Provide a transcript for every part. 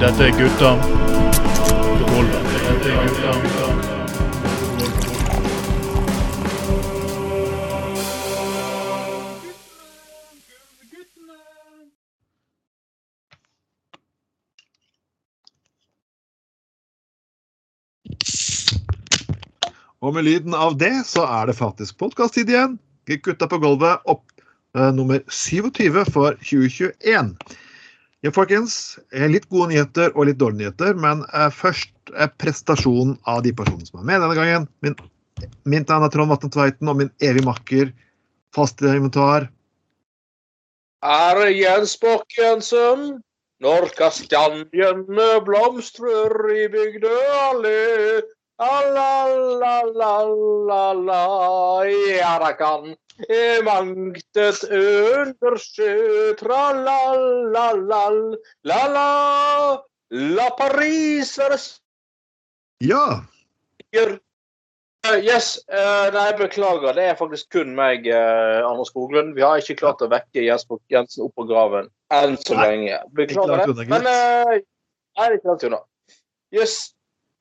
Dette er gutta. Og med lyden av det, så er det faktisk podkast-tid igjen. Gutta på gulvet opp eh, nummer 27 for 2021. Ja, folkens. Litt gode nyheter og litt dårlige nyheter, men eh, først eh, prestasjonen av de personene som er med denne gangen. Min, navn er Trond Vatne Tveiten og min evige makker, faste inventar. Er Jens Borch-Jensen. Når kastanjene blomstrer i bygda allé. La-la-la-la-la, ja da kan er mangtes undersjø. Tra-la-la-la, la-la, la Paris være Ja! Yes, Uh, nei, beklager. Det er faktisk kun meg, uh, Anders Skoglund. Vi har ikke klart å vekke Jesper Jensen opp av graven enn så lenge. Beklager det. Men uh, er ikke langt unna. Yes.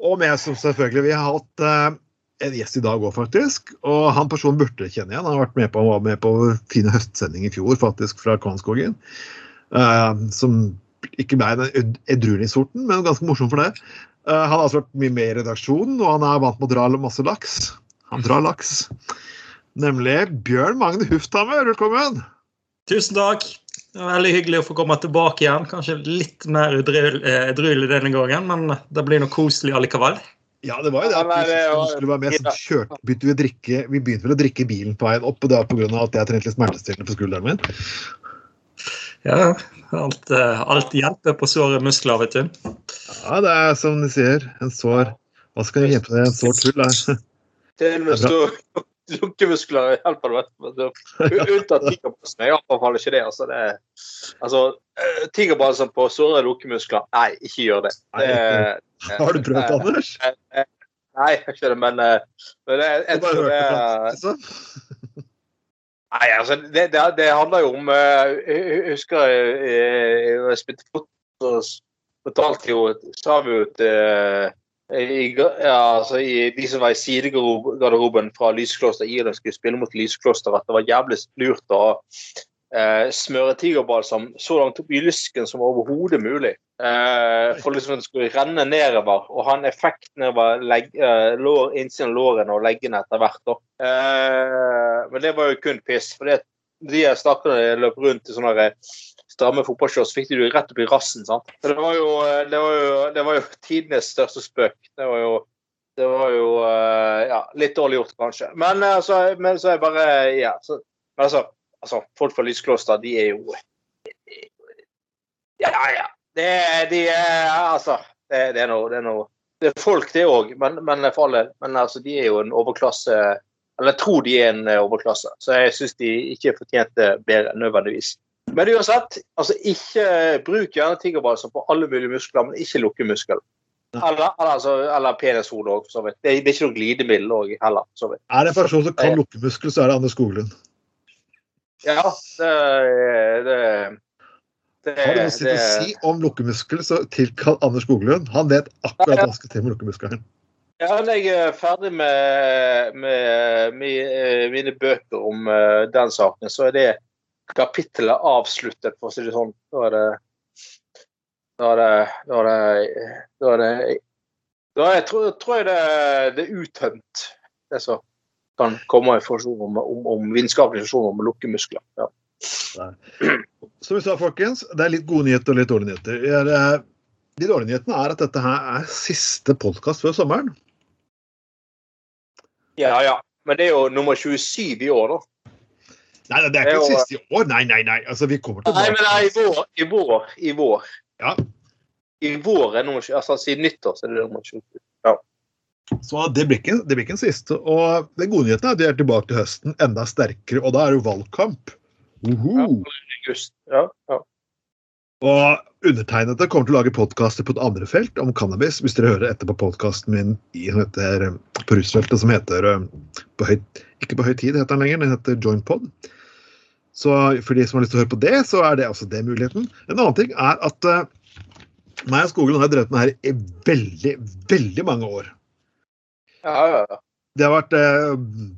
Og med som selvfølgelig. Vi har hatt eh, en gjest i dag òg, faktisk. Og han personen burde dere kjenne igjen. Han har vært med på, var med på fine høstsending i fjor, faktisk, fra Kvanskogen. Eh, som ikke ble den ed- edruelige sorten, men ganske morsom for det. Eh, han har altså vært mye med i redaksjonen, og han er vant med å dra masse laks. Han drar laks. Nemlig Bjørn Magne Hufthammer, velkommen! Tusen takk. Det var veldig hyggelig å få komme tilbake igjen. Kanskje litt mer udryl- eh, edruelig denne gangen, men det blir noe koselig allikevel. Ja, det var jo det at det var- skulle være med, så kjørte, begynte vi, å drikke, vi begynte vel å drikke bilen på veien opp, og det var pga. at jeg trente litt smertestillende på skulderen min. Ja, alt, eh, alt hjelper på såre muskler, vet du. Ja, det er som de sier, en sår Hva skal hjelpe deg? En sår tull er Til og med lukkemuskler hjelper det. vet du. Unntatt tigerbalsen. Jeg anbefaler ikke det. Altså, det er, altså Tigerbalsen på såre lukkemuskler, nei, ikke gjør det. Det Har du prøvd, Anders? Nei, jeg har ikke det, men, eh, men jeg, jeg tror det er. Nei, altså, det, det, det handler jo om eh, Jeg husker jeg, jeg, jeg spilte fotball, så fortalte jo Sa vi jo til i, ja, altså, i, de som var i sidegarderoben fra Lyskloster Irland skulle spille mot Lyskloster, at det var jævlig lurt å eh, smøre tigerbalsam så langt opp i lysken som overhodet mulig. Eh, for liksom at det skulle renne nedover og ha en effekt nedover legg, eh, lår, innsiden av lårene og leggene etter hvert. Eh, men det var jo kun piss. for det de stakkarene løp rundt i sånne stramme fotballshorts, fikk de jo rett opp i rassen. sant? Så det var jo, det var jo, det var jo tidenes største spøk. Det var jo, det var jo eh, ja, litt dårlig gjort, kanskje. Men, eh, altså, men så er jeg bare Ja. Så, men altså, altså, folk fra Lyskloster, de er jo Ja, ja. Det, de er Altså, det, det er noe Det er noe det er folk, det òg, men, men. Men altså, de er jo en overklasse Eller jeg tror de er en eh, overklasse, så jeg syns de ikke fortjente bedre nødvendigvis. Men uansett, altså ikke bruk gjerne tigerbalsam på alle mulige muskler, men ikke lukkemuskel. Eller, eller, altså, eller penishode òg, for så vidt. Det, er- det er ikke noe glidemiddel òg heller, så vidt. Er det en person som kan lukkemuskel, så er det Anders Skoglund. Ja, det, det, det, Har du noe det... å si om lukkemuskel, så tilkall Anders Skoglund. Han vet akkurat hva han skal til med lukkemuskelen. Ja, jeg er ferdig med, med, med mine bøker om eh, den saken, så er det kapittelet avsluttet, for å si det sånn. Da er det Da er det Da er det, da er det, da er, tror, tror jeg det, det er uttømt, det som kan komme i informasjon om, om, om vitenskapelig informasjon om lukkemuskler. Ja. Som vi sa, folkens, det er litt gode nyheter og litt dårlige nyheter. Er, eh, De dårlige nyhetene er at dette her er siste podkast før sommeren. ja, ja. Men det er jo nummer 27 i år, da. Nei, det er ikke det siste i år. Nei, nei, nei. Altså, vi kommer Nei, men nei, i vår. I vår. I vår. Ja. I vår er nummer 20, altså Siden nyttår så er det nummer 27. Så det blir, ikke, det blir ikke den siste. Og den gode nyheten er at vi er tilbake til høsten enda sterkere, og da er det jo valgkamp. Uhu. August. Ja, ja. Og undertegnede kommer til å lage podkaster på et andre felt om cannabis. Hvis dere hører etter på podkasten min i, heter, på rusfeltet, som heter på høy, Ikke på høy tid, heter den lenger. Den heter Joint Pod. Så for de som har lyst til å høre på det, så er det også det muligheten. En annen ting er at uh, meg og Skoglund har drevet med her i veldig, veldig mange år. Ja, ja, ja. Det har vært eh,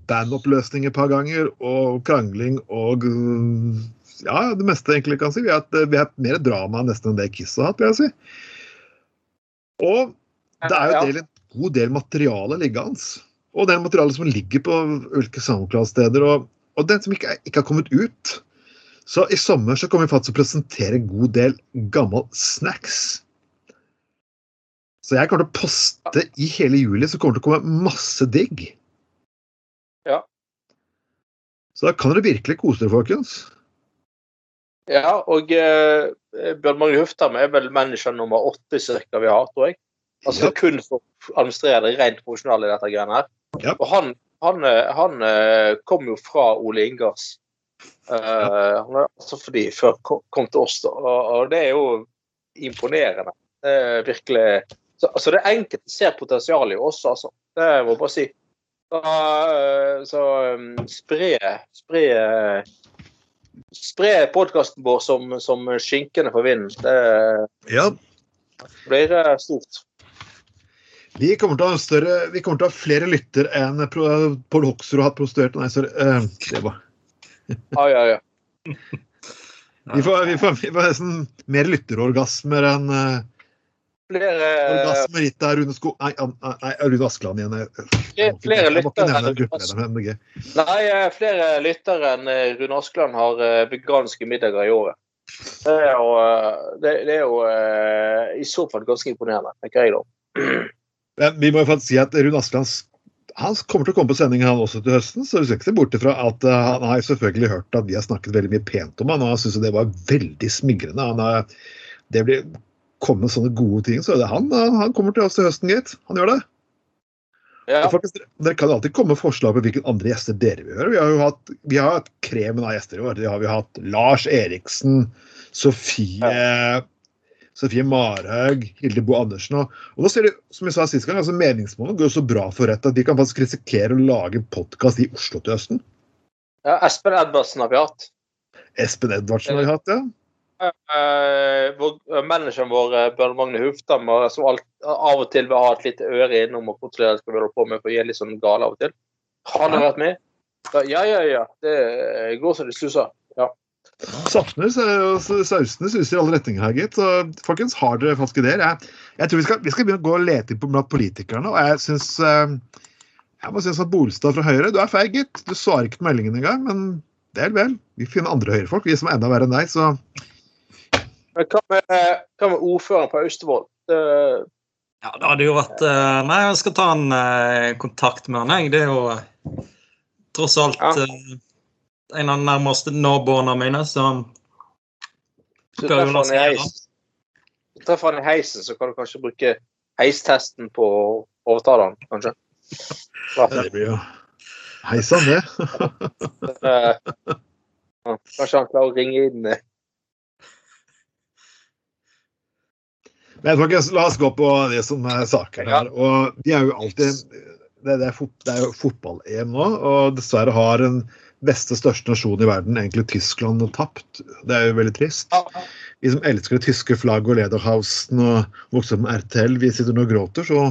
bandoppløsning et par ganger, og krangling og mm, Ja, det meste egentlig kan si. Vi har hatt, vi har hatt mer drama nesten enn det Kiss har hatt, vil jeg si. Og det er jo del, en god del materiale liggende. Og det er materiale som ligger på ulike SoundCloud-steder, og, og den som ikke, er- ikke har kommet ut. Så i sommer så kommer vi faktisk til å presentere en god del gammel snacks. Så jeg kommer til å poste i hele juli, så kommer det til å komme masse digg. Ja. Så da kan dere virkelig kose dere, folkens. Ja, og eh, Bjørn Magne Huftam er vel manager nummer åtte cirka vi har, tror jeg. Altså Ja. kun for å administrere det rent profesjonelle i dette greiene her. Ja. Og han, han, eh, han eh, kom jo fra Ole Ingers. Eh, han er altså fordi før kom, til oss, da. Og, det er jo imponerende. Er virkelig så, altså det enkelte ser potensial i oss, altså. Det må jeg bare si. Så, eh, så spre, spre Spre podkasten vår som, som skinkene for vinden. Det Ja, blir stort. Vi kommer større, vi kommer til å ha flere lytter enn Pål Hoksrud har hatt prostituert. Nei, sorry. eh, det var. Ai, ai, ai. Vi får, vi får, vi får nesten mer lytterorgasmer enn uh, Flere, orgasmer gitt av Rune Sko... Nei, nei, Rune Askeland igjen. Jeg- flere, lyttere. Nei, eh, flere lyttere enn Rune Askeland har veganske middager i året. Det er jo, det, det er jo i så fall ganske imponerende, tenker jeg da. Men vi må jo faktisk si at Rune Askeland han kommer til å komme på sending han også til høsten, så du skal ikke se bort ifra at eh, han har selvfølgelig hørt at vi har snakket veldig mye pent om han, og han syns det var veldig smigrende. Han er, det blir kommet sånne gode ting, så er det han, han kommer til oss til høsten, gitt. Han gjør det. Ja, faktisk, dere kan alltid komme med forslag på hvilke andre gjester dere vil høre. Vi har jo hatt, vi har hatt kremen av gjester i år. Det har vi hatt Lars Eriksen, Sofie Sofie Marhaug, Hilde Bo Andersen. Og, og nå ser du, som jeg sa sist gang, altså meningsmålene går så bra for rett at de kan faktisk risikere å lage podkast i Oslo til høsten. ja, Espen Edvardsen har vi hatt. Espen Edvardsen har vi hatt, ja. Uh, manageren vår, eh, Bjørn Magne Huftam, som alt, av og til vil ha et lite øre innom og kontrollere hva vi holder på med, for å gi litt sånn gale av og til. Han har vært med. Da, ja, ja, ja. Det går som det suser. Ja. Saftene og sausene suser i alle retninger her, gitt. Så folkens, har dere falske ideer? Jeg, jeg tror vi skal, vi skal begynne å gå og lete på blant politikerne. Og jeg syns Jeg må synes at Bolstad fra Høyre, du er feig, gitt. Du svarer ikke på meldingen engang, men del vel. Vi finner andre Høyre-folk, vi som er enda verre enn deg, så Men hva med, hva med ordføreren på Austevoll? Uh... Ja, det hadde jo vært uh, Nei, jeg skal ta en uh, kontakt med han, jeg. Det er jo eh, tross alt Ja. Eh, en av de nærmeste naboene mine, som Så treffer han i heis. Treffer han i heisen, så kan du kanskje bruke heistesten på å overtale han, kanskje. ja, det blir jo Hei sann, det. Eh, Kanskje han klarer å ringe inn eh, Men folkens, la oss gå på det som er saken her. Og de er jo alltid Det, det er, fot, det er jo fotball-EM nå, og dessverre har den beste, største nasjonen i verden, egentlig Tyskland, tapt. Det er jo veldig trist. Vi som elsker det tyske flagget og Lederhausen og vokste opp med RTL, vi sitter nå og gråter. Så,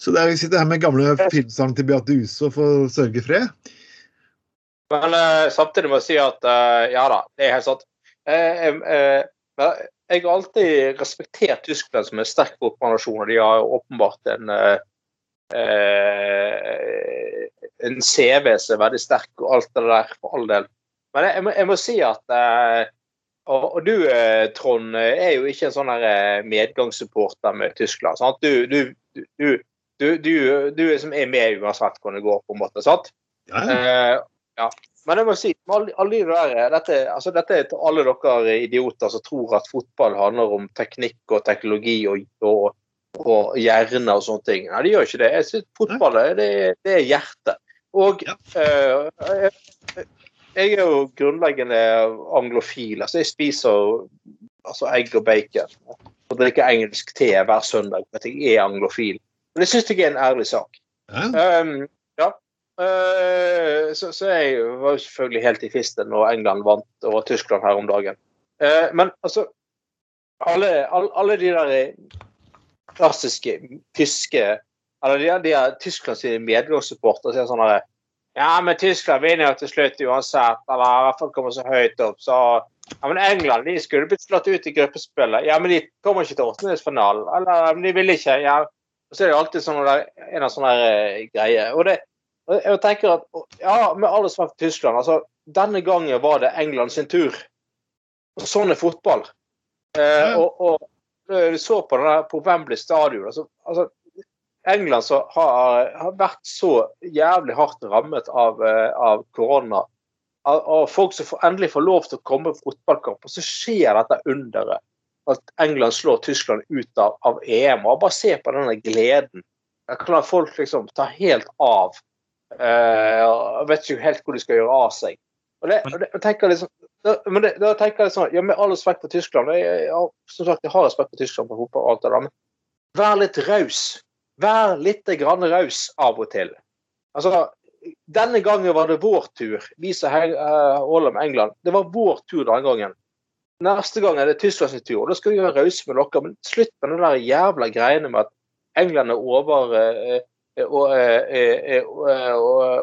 så det er, vi sitter her med gamle filmsang til Beate Use for får sørge fred. Men uh, samtidig må jeg si at uh, ja da, det er helt sant. Uh, jeg har alltid respektert Tyskland som en sterk fotballnasjon, og de har åpenbart en eh, eh, en CV som er veldig sterk, og alt det der, for all del. Men jeg, jeg, må, jeg må si at eh, og, og du, eh, Trond, eh, er jo ikke en sånn eh, medgangssupporter med Tyskland. sant? Du, du, du, du, du, du, du er som er med uansett hvordan det går, på en måte. sant? Ja, ja. Eh, ja. Men jeg må si, alle, alle de der, dette, altså dette er til alle dere idioter som tror at fotball handler om teknikk og teknologi og, og, og hjerne og sånne ting. Nei, de gjør ikke det. Jeg synes Fotball det, det er hjertet. Og Ja. eh, jeg, jeg er jo grunnleggende anglofil. altså Jeg spiser altså egg og bacon og drikker engelsk te hver søndag. for at Jeg er anglofil. Men det syns jeg er en ærlig sak. ja. Um, ja. Så, så jeg var jo selvfølgelig helt i fisten når England vant over Tyskland her om dagen. Eh, men altså alle, alle, alle de der klassiske tyske Eller de, de er Tysklands medgangssupportere sier sånn herre Ja, men Tyskland vinner jo til slutt uansett, eller i hvert fall kommer så høyt opp, så ja, men England de skulle blitt slått ut i gruppespillet. Ja, men de kommer ikke til åttendedelsfinalen. Eller men de ville ikke. ja. Og så er det alltid sånn der, en av sånne eh, greier. Og det, og jeg tenker at, ja, Med all respekt for Tyskland, altså, denne gangen var det England sin tur. Og sånn er fotball. Eh, og, og du så på, denne på Wembley stadion altså, altså, England så har, har vært så jævlig hardt rammet av, eh, av korona av folk som endelig får lov til å komme på fotballkamp, og så skjer dette underet. At England slår Tyskland ut av, av EM. og Bare se på denne gleden. Da kan folk liksom ta helt av. Uh, vet ikke helt hvor de skal gjøre av seg. Og det, og det, jeg tenker liksom, da, men det, da tenker jeg sånn, ja, Med all respekt for Tyskland jeg, jeg, som sagt, jeg har respekt for Tyskland på fotball, og alt det der, men vær litt raus. Vær litt grann raus av og til. Altså, denne gangen var det vår tur, vi som holder med England. Det var vår tur denne gangen. Neste gang er det Tysklands tur. og Da skal vi være rause med dere. Men slutt med den der jævla greiene med at England er over, eh, og, er,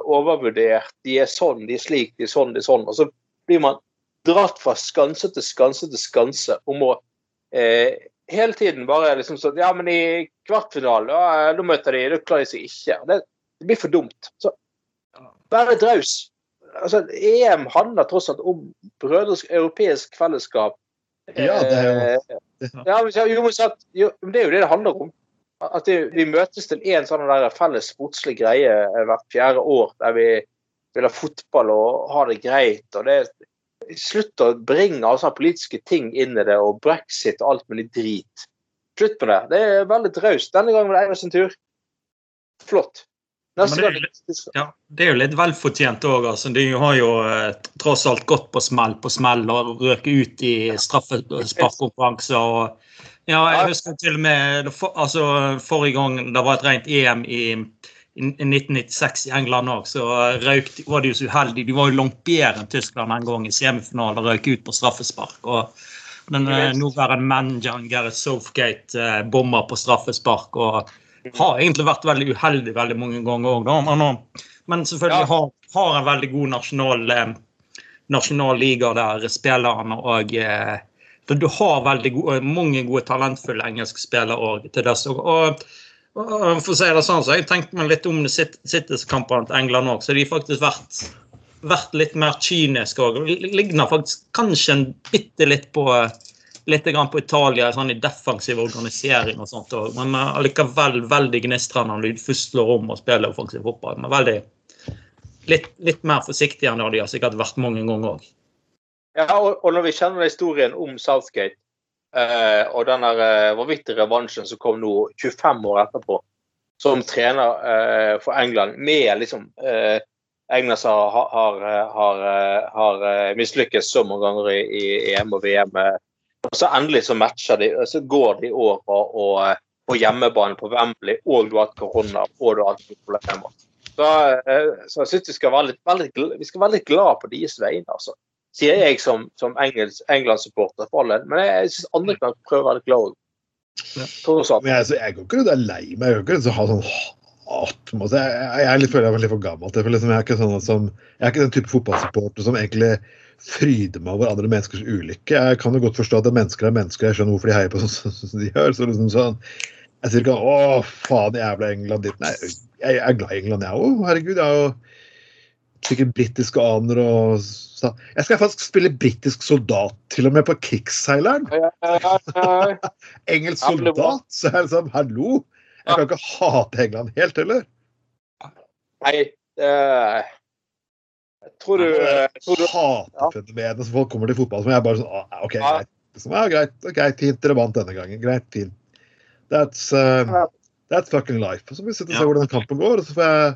overvurdert. De er sånn, de er slik, de er sånn, de er sånn. Og så blir man dratt fra skanse til skanse til skanse om å eh, hele tiden bare liksom sånn Ja, men i kvartfinalen, ja, da møter de, da klarer de seg ikke. Det, det blir for dumt. Så være draus. Altså, EM handler tross alt om brødersk, europeisk fellesskap. Ja, det er jo eh, ja, men, jo, men, jo, men det er jo det det handler om. At det, vi møtes til en sånn der felles sportslig greie eh, hvert fjerde år, der vi vil ha fotball og ha det greit. og det Slutt å bringe altså, politiske ting inn i det, og brexit og alt mulig drit. Slutt med det. Det er veldig raust. Denne gangen var det Eivind sin tur. Flott. Ja, det, er litt, ja, det er jo litt velfortjent òg. Altså. De har jo eh, tross alt gått på smell på smell og røket ut i straffesparkkonkurranser. Og, ja, jeg husker til og med altså, forrige gang det var et rent EM i, i 1996 i England òg, så røyk, var de jo så uheldige. De var jo langt bedre enn Tyskland en gang i semifinalen og røyk ut på straffespark. og den eh, nåværende manageren Gareth Southgate eh, bommer på straffespark. og har egentlig vært veldig uheldig veldig mange ganger òg, men, men, selvfølgelig ja. har, har, en veldig god nasjonal, eh, nasjonal liga der spillerne og eh, Du har veldig gode, mange gode, talentfulle engelske spillere til det. Og, og, for å si det sånn, så jeg tenkte meg litt om Citys-kampene til England òg, så de har faktisk vært, vært litt mer kyniske òg. Ligner faktisk kanskje en bitte litt på litt på Italia sånn i defensiv organisering og sånt. Men allikevel veldig gnistrende når de først slår om og spiller offensiv fotball. Men veldig litt, litt mer forsiktige enn de har sikkert vært mange ganger òg. Ja, og, når vi kjenner historien om Southgate eh, og den eh, vanvittige revansjen som kom nå 25 år etterpå, som trener eh, for England med liksom eh, England har, har, har, har eh, mislykkes så mange ganger i, i EM og VM. Eh, og så endelig så matcher de, og så går de over og, på hjemmebane på Wembley, og du har hatt korona, og du har hatt problemer. Så, eh, så jeg syns vi skal være litt, veldig, vi skal være litt glad på deres vegne, altså. Sier jeg som, som England-supporter, for alle. Men jeg, jeg syns andre kan prøve å være litt glad òg. Ja. Men jeg, jeg går ikke rundt og er lei meg. Jeg går ikke rundt og har sånn hat. Jeg, jeg, jeg, føler jeg er litt for gammel til liksom, jeg, er ikke sånn som, jeg er ikke den type fotballsupporter som egentlig fryder meg over andre menneskers ulykke. Jeg kan jo godt forstå at mennesker er mennesker, jeg skjønner hvorfor de heier på sånn som de gjør. så liksom sånn, Jeg sier ikke 'Å, faen, jævla England ditt'. Nei, jeg er glad i England, jeg òg. Herregud. Jeg er jo sikkert britiske aner og så. Jeg skal faktisk spille britisk soldat, til og med på krigsseileren. Engelsk soldat. Så jeg det liksom Hallo! Jeg kan ikke hate England helt heller. Nei, det Tror du, jeg tror du Hatefenomenet som folk kommer til fotball som jeg bare sånn ah, OK, greit. Liksom, ja, greit, okay, fint, dere vant denne gangen. Greit, fint. That's, uh, that's fucking life. Og så får vi sitte og se hvordan kampen går. og så får jeg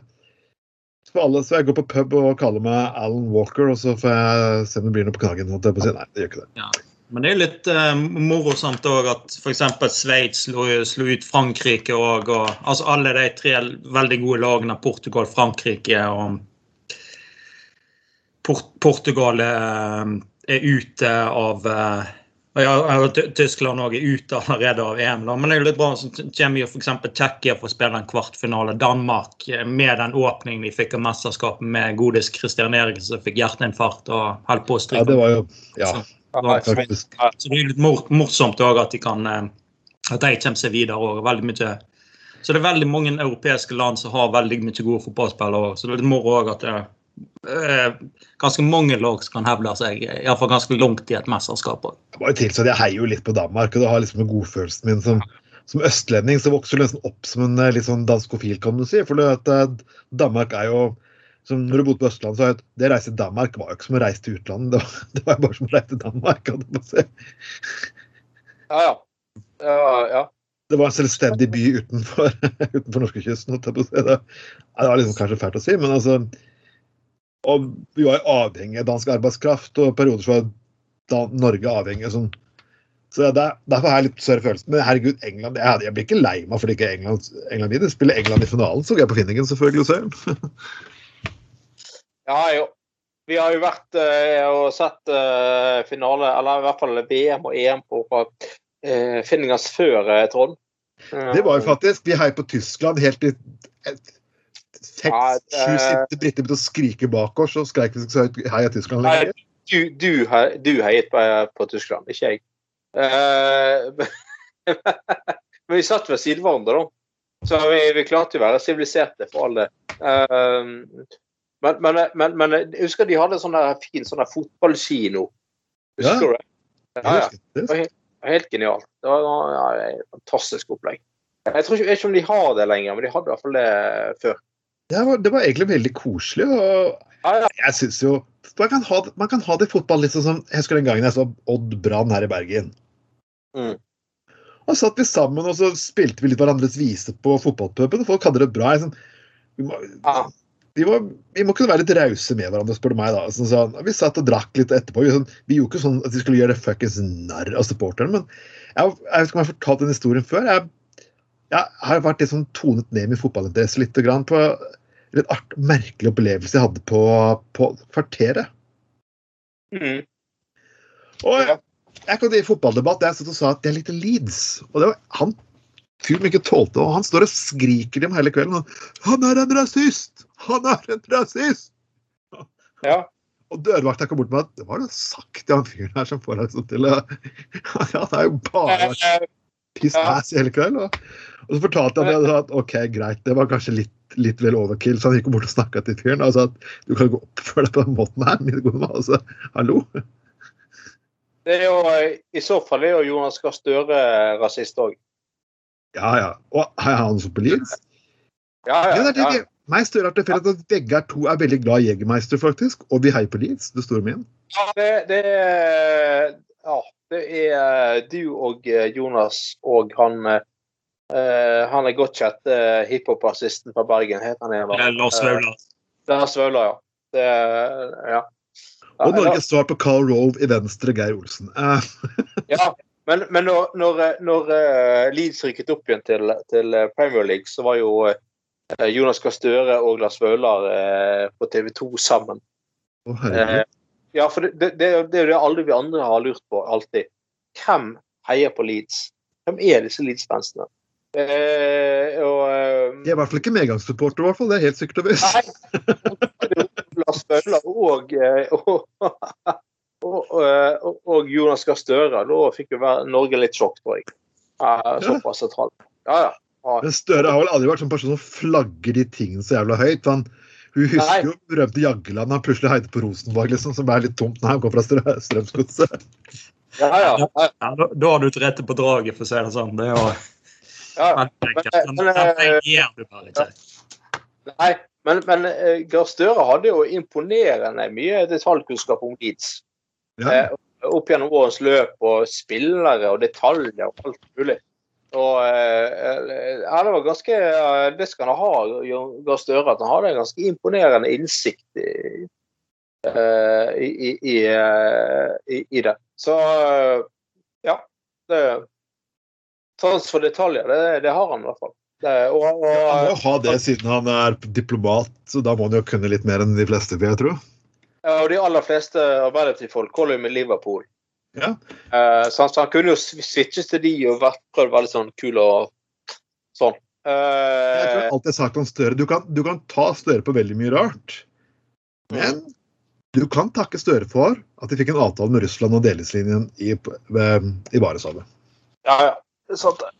så alle, så jeg går på pub og kaller meg Alan Walker, og så får jeg se om det blir noe på knaggen. Nei, det gjør ikke det. Ja. Men det er litt uh, morosamt òg at f.eks. Sveits slo, slo, ut Frankrike òg. Altså alle de tre veldig gode lagene, Portugal, Frankrike og Port Portugal eh, er ute av, eh, Ja, Tyskland også er ute allerede av EM. Da. Men det er jo litt bra. Så kommer jo f.eks. Tsjekkia for å spille en kvartfinale. Danmark med den åpningen de fikk av mesterskapet med godis Christian Eriksen som fikk hjerteinfarkt og holdt på å stryke. Ja, det var jo Ja, Så, faktisk. så det er litt mor morsomt òg at de kan eh, at de kommer seg videre òg. Veldig mye så det er veldig mange europeiske land som har veldig mye gode fotballspillere òg. Så det er litt moro òg at det er ganske mange lag som kan hevde seg iallfall ganske langt i et mesterskap. Jeg Jeg heier jo litt på Danmark, og det har liksom en godfølelsen min som, som østlending. Så vokser du nesten opp som en eh, litt sånn danskofil, kan du si. For det at eh, Danmark er jo som Når du bodde på Østlandet, så var det, det å reise til Danmark var jo ikke som å reise til utlandet. Det var, det var bare som å reise til Danmark. Ja, ja. ja, ja. Det var en selvstendig by utenfor, utenfor norskekysten. det var liksom kanskje fælt å si, men altså Og vi var avhengig av dansk arbeidskraft, og perioder så var da Norge avhengig sånn så det, Derfor har jeg litt større følelse. Men herregud, England Jeg, jeg blir ikke lei meg fordi ikke England, England vinner. Spiller England i finalen, så går jeg på Finningen selvfølgelig ser. ja jo. Vi har jo vært eh, og sett eh, finale, eller i hvert fall VM og EM på eh, Finningers før, eh, Trond. Det var jo faktisk Vi heier på Tyskland helt Ja, seks-sju sitte briter begynte å skrike bak oss, så skreik vi ikke heia Tyskland lenger. du, du, du heiet på, på Tyskland, ikke jeg. Uh, men vi satt ved siden av hverandre, da. Så vi, vi klarte å være siviliserte for alle. Uh, men, men, men, men jeg husker de hadde sånn fin sånn fotballkino. Husker Ja. Du det? Ja, ja. Det var helt, Helt genialt. Det var ja, et fantastisk opplegg. Jeg tror ikke, jeg vet ikke om de har det lenger, men de hadde i hvert fall det før. Det var, det var egentlig veldig koselig. og jeg synes jo man kan, ha, man kan ha det i fotball litt sånn som Jeg husker den gangen jeg så Odd Brann her i Bergen. Mm. Og satt vi sammen og så spilte vi litt hverandres vise på fotballpuben. og Folk hadde det bra. Sånn, vi, må, Ja. vi, må, vi må kunne være litt rause med hverandre, spør du meg. da. Sånn, sånn, vi satt og drakk litt etterpå. Vi, sånn, vi gjorde ikke sånn at vi skulle gjøre det fuckings narr av supporterne. Men jeg, jeg vet ikke om jeg har fortalt den historien før. Jeg, jeg har vært litt sånn tonet ned min fotballinteresse litt grann på en art, merkelig opplevelse jeg hadde på, på Kvarteret. Mm. Og jeg, jeg kan i fotballdebatt jeg satt og sa at jeg likte Leeds. Og det var han fyren ikke tålte og Han står og skriker dem hele kvelden. og, 'Han er en rasist! Han er en rasist!' Ja. Og dørvakta kom bort med at det var noe sagt til han fyren her som får deg sånn til å Ja, han er jo bare piss ass hele kvelden. Og, og så fortalte han det at OK, greit, det var kanskje litt, litt vel overkill. Så han gikk bort og snakka til fyren sa at du kan gå oppføre deg på den måten her. Min gode mann. Altså, hallo? Det er jo, eh, I så fall er jo Jonas Gahr Støre rasist òg. Ja, ja. Og har han som på Leeds? Ja, Ja, ja, er ja. Meg større er det at begge er to er veldig glad i Jegermeister, faktisk. Og vi heier på Leeds, det store min. Ja, det, det, ja, det er du og eh, Jonas og han eh, Han er godt kjent, uh, hiphop-assisten fra Bergen, het han igjen? Lars Vaular. Eh, Lars Vaular, ja. Det, ja. Og Norges svar på Carl Rove i venstre, Geir Olsen. Eh, Ja, men, men når, når, når eh, Leeds rykket opp igjen til, til eh, Premier League, så var jo eh, Jonas Gahr Støre og Lars Vaular eh, på TV 2 sammen. Eh, ja, for det, det, det er jo det alle vi andre har lurt på alltid. Hvem heier på Leeds? Hvem er disse Leeds-fansene? Eh, og eh, De er i hvert fall ikke medgangssupporter, i hvert fall. Det er helt sikkert og visst. Og, eh, og, og, og, og Jonas Gahr Støre. Da fikk jo Norge litt sjokk, tror jeg. Eh, Såpass sentralt. Ja, ja. ja. Men Støre har vel aldri vært sånn person som flagger de tingene så jævla høyt. Han, hun Nei. husker jo berømte Jagland han plutselig heide på Rosenborg, liksom, som ble litt tomt når han kom fra Strø- Strømsgodset. ja, ja, ja. Ja, da, da har du rett på draget, for å si det sånn. Det er jo ja. Men- eh, ikke. Nei, men, men eh, Gahr Støre hadde jo imponerende mye detaljkunnskap om Leeds. Ja. Eh, opp gjennom årens løp, og spillere og detaljer og alt mulig. Og eh, ja, det var ganske eh, Det skal han ha, Gahr Støre, at han hadde en ganske imponerende innsikt i, eh, i, i, i, eh, det. Så eh, ja. Det, sans for detaljer, det, det har han i hvert fall. Det, og, og, Han må jo ha det siden han er diplomat, så da må han jo kunne litt mer enn de fleste, vil jeg tro. Ja, og de aller fleste Arbeiderparti-folk holder jo med Liverpool. Ja. Eh, så, han, så han kunne jo switches til de og vært, prøvd veldig sånn kul og sånn. Jeg tror alt alltid jeg har sagt om Støre, du kan, du kan ta Støre på veldig mye rart. Men du kan takke Støre for at de fikk en avtale med Russland og delingslinjen i, ved- i Barentshavet. ja, ja. Sant, det.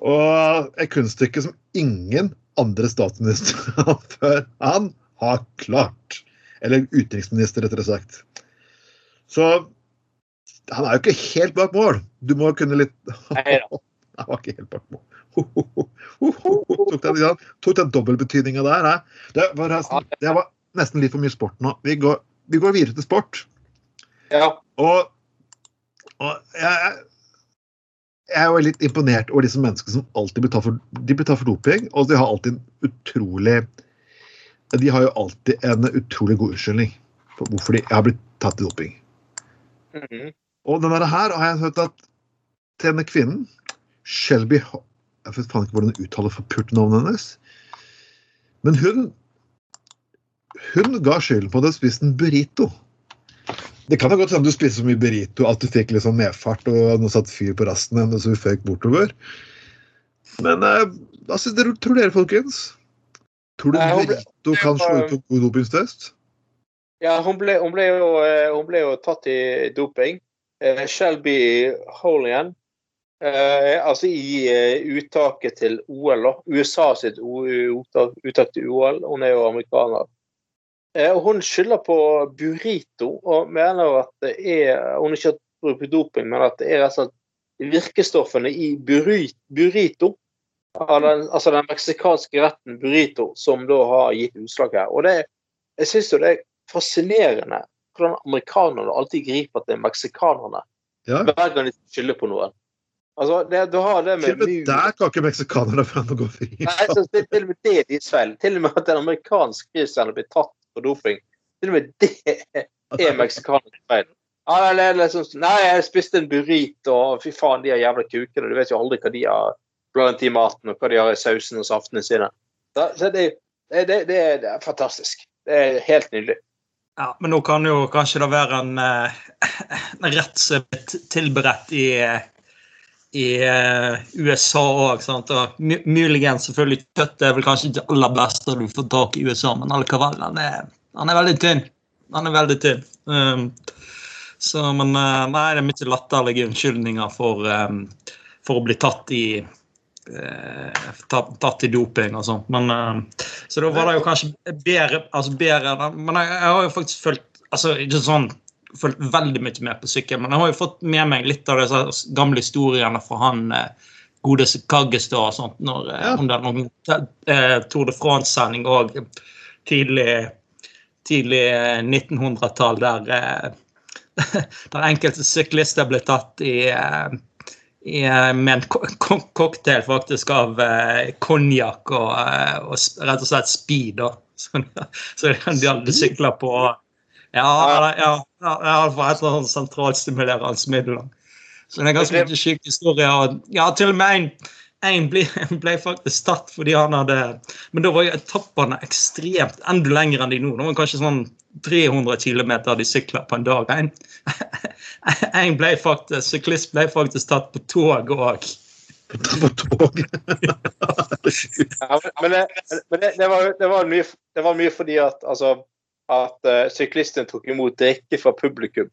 Og et kunststykke som ingen andre statsministre før han har klart. Eller utenriksminister, rettere sagt. Så han er jo ikke helt bak mål. Du må kunne litt. Han var ikke helt bak mål. Tok den, ja, den dobbeltbetydninga der. hæ? Det var, nesten, det var nesten litt for mye sport nå. Vi går, vi går videre til sport. Ja. Og, og jeg, jeg er jo litt imponert over disse menneskene som alltid blir tatt for, de blir tatt for doping. Og de har alltid en utrolig De har jo alltid en utrolig god unnskyldning for hvorfor de har blitt tatt i doping. Mhm. Og denne her har jeg hørt at til denne kvinnen, Shelby Jeg vet faen ikke hvordan hun uttaler forpurte-navnet hennes. Men hun hun ga skylden på at hun spiste en burrito. Det kan jo godt hende du spiste så mye burrito at du fikk litt sånn medfart og noe satt fyr på rasten din, og hun føk bortover. Men eh, hva synes dere, tror dere, folkens? Tror du burrito kan slå ut på god dopingstest? Ja, hun ble, hun, ble jo, eh, hun ble jo tatt i doping. Eh, Shelby Holian. Eh, altså i eh, uttaket til OL, da. USA sitt uttak, uttak til OL. Hun er jo amerikaner. Eh, og hun skylder på burrito og mener at det er Hun har ikke brukt bruk på doping, men at det er rett og slett virkestoffene i burrito. Den, altså den meksikanske retten burrito som da har gitt utslag her. Og det, jeg syns jo det er fascinerende hvordan amerikanerne alltid griper til meksikanerne Ja. hver gang de skylder på noen. Altså, det, du har det Til med og med der kan ikke meksikanerne få gå fri. Nei, så det, til og med det er deres feil. Til og med at en amerikansk har blir tatt for doping. Til og med det er meksikanernes feil. Ja, sånn, nei, jeg spiste en burrito, og fy faen, de er jævla kukene. Du vet jo aldri hva de har blant i maten, og hva de har i sausen og saftene sine. Så, så det, det, det, det, er, det fantastisk. Det er helt nydelig. Ja, men nå kan jo kanskje det være en, eh, en rett som er tilberedt i, i eh, USA òg. Muligens selvfølgelig kjøttet er vel kanskje ikke det aller beste du får tak i USA, men allikevel, han er, han er veldig tynn. Han er veldig tynn. Um, så, men eh, nei, det er mye latterlige unnskyldninger for, um, for å bli tatt i eh, tatt, i doping og sånt. Men, så da var det jo kanskje bedre, altså bedre Men jeg, jeg har jo faktisk følt altså ikke sånn fulgt veldig mye med på sykkel, men jeg har jo fått med meg litt av disse gamle historiene fra han eh, godeste Kaggestad og sånt, når, eh, Ja. under er noen eh, Tour de France-sending òg tidlig, tidlig eh, 1900-tall, der, eh, der enkelte syklister ble tatt i i, med en cocktail faktisk av konjakk og, og rett og slett speed. da. Så, så de hadde sykla på Ja, ja, ja, ja for et eller annet sentralstimulerende middel. Så det er ganske mye syk historie. Og, ja, til og med en, en ble, ble faktisk tatt fordi han hadde Men da var jo etappene ekstremt enda lenger enn de nå. Det var kanskje sånn 300 km de sykla på en dag. En, en ble faktisk, syklist ble faktisk tatt på tog òg. På tog. Ja, men men, det, men det, det, var, det, var mye, det var mye fordi at, altså, at uh, syklisten tok imot drikke fra publikum.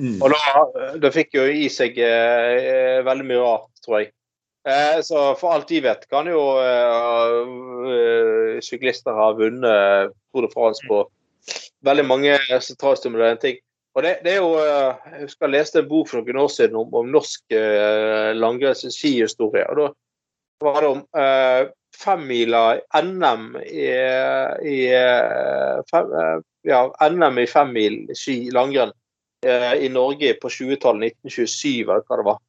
Mm. Og da, da fikk jo i seg uh, veldig mye rart, tror jeg. Eh, så for alt de vet, kan jo eh, eh, syklister ha vunnet Tour de France på veldig mange sentralstimulerende ting. Og det, det er jo eh, Jeg husker jeg leste en bok for noen år siden om, om norsk uh, langrenns skihistorie. og da var det om eh, femmila NM i, i eh, fem, eh, ja, NM i femmil ski langrenn eh, i Norge på 20-tallet, 1927 eller hva det var.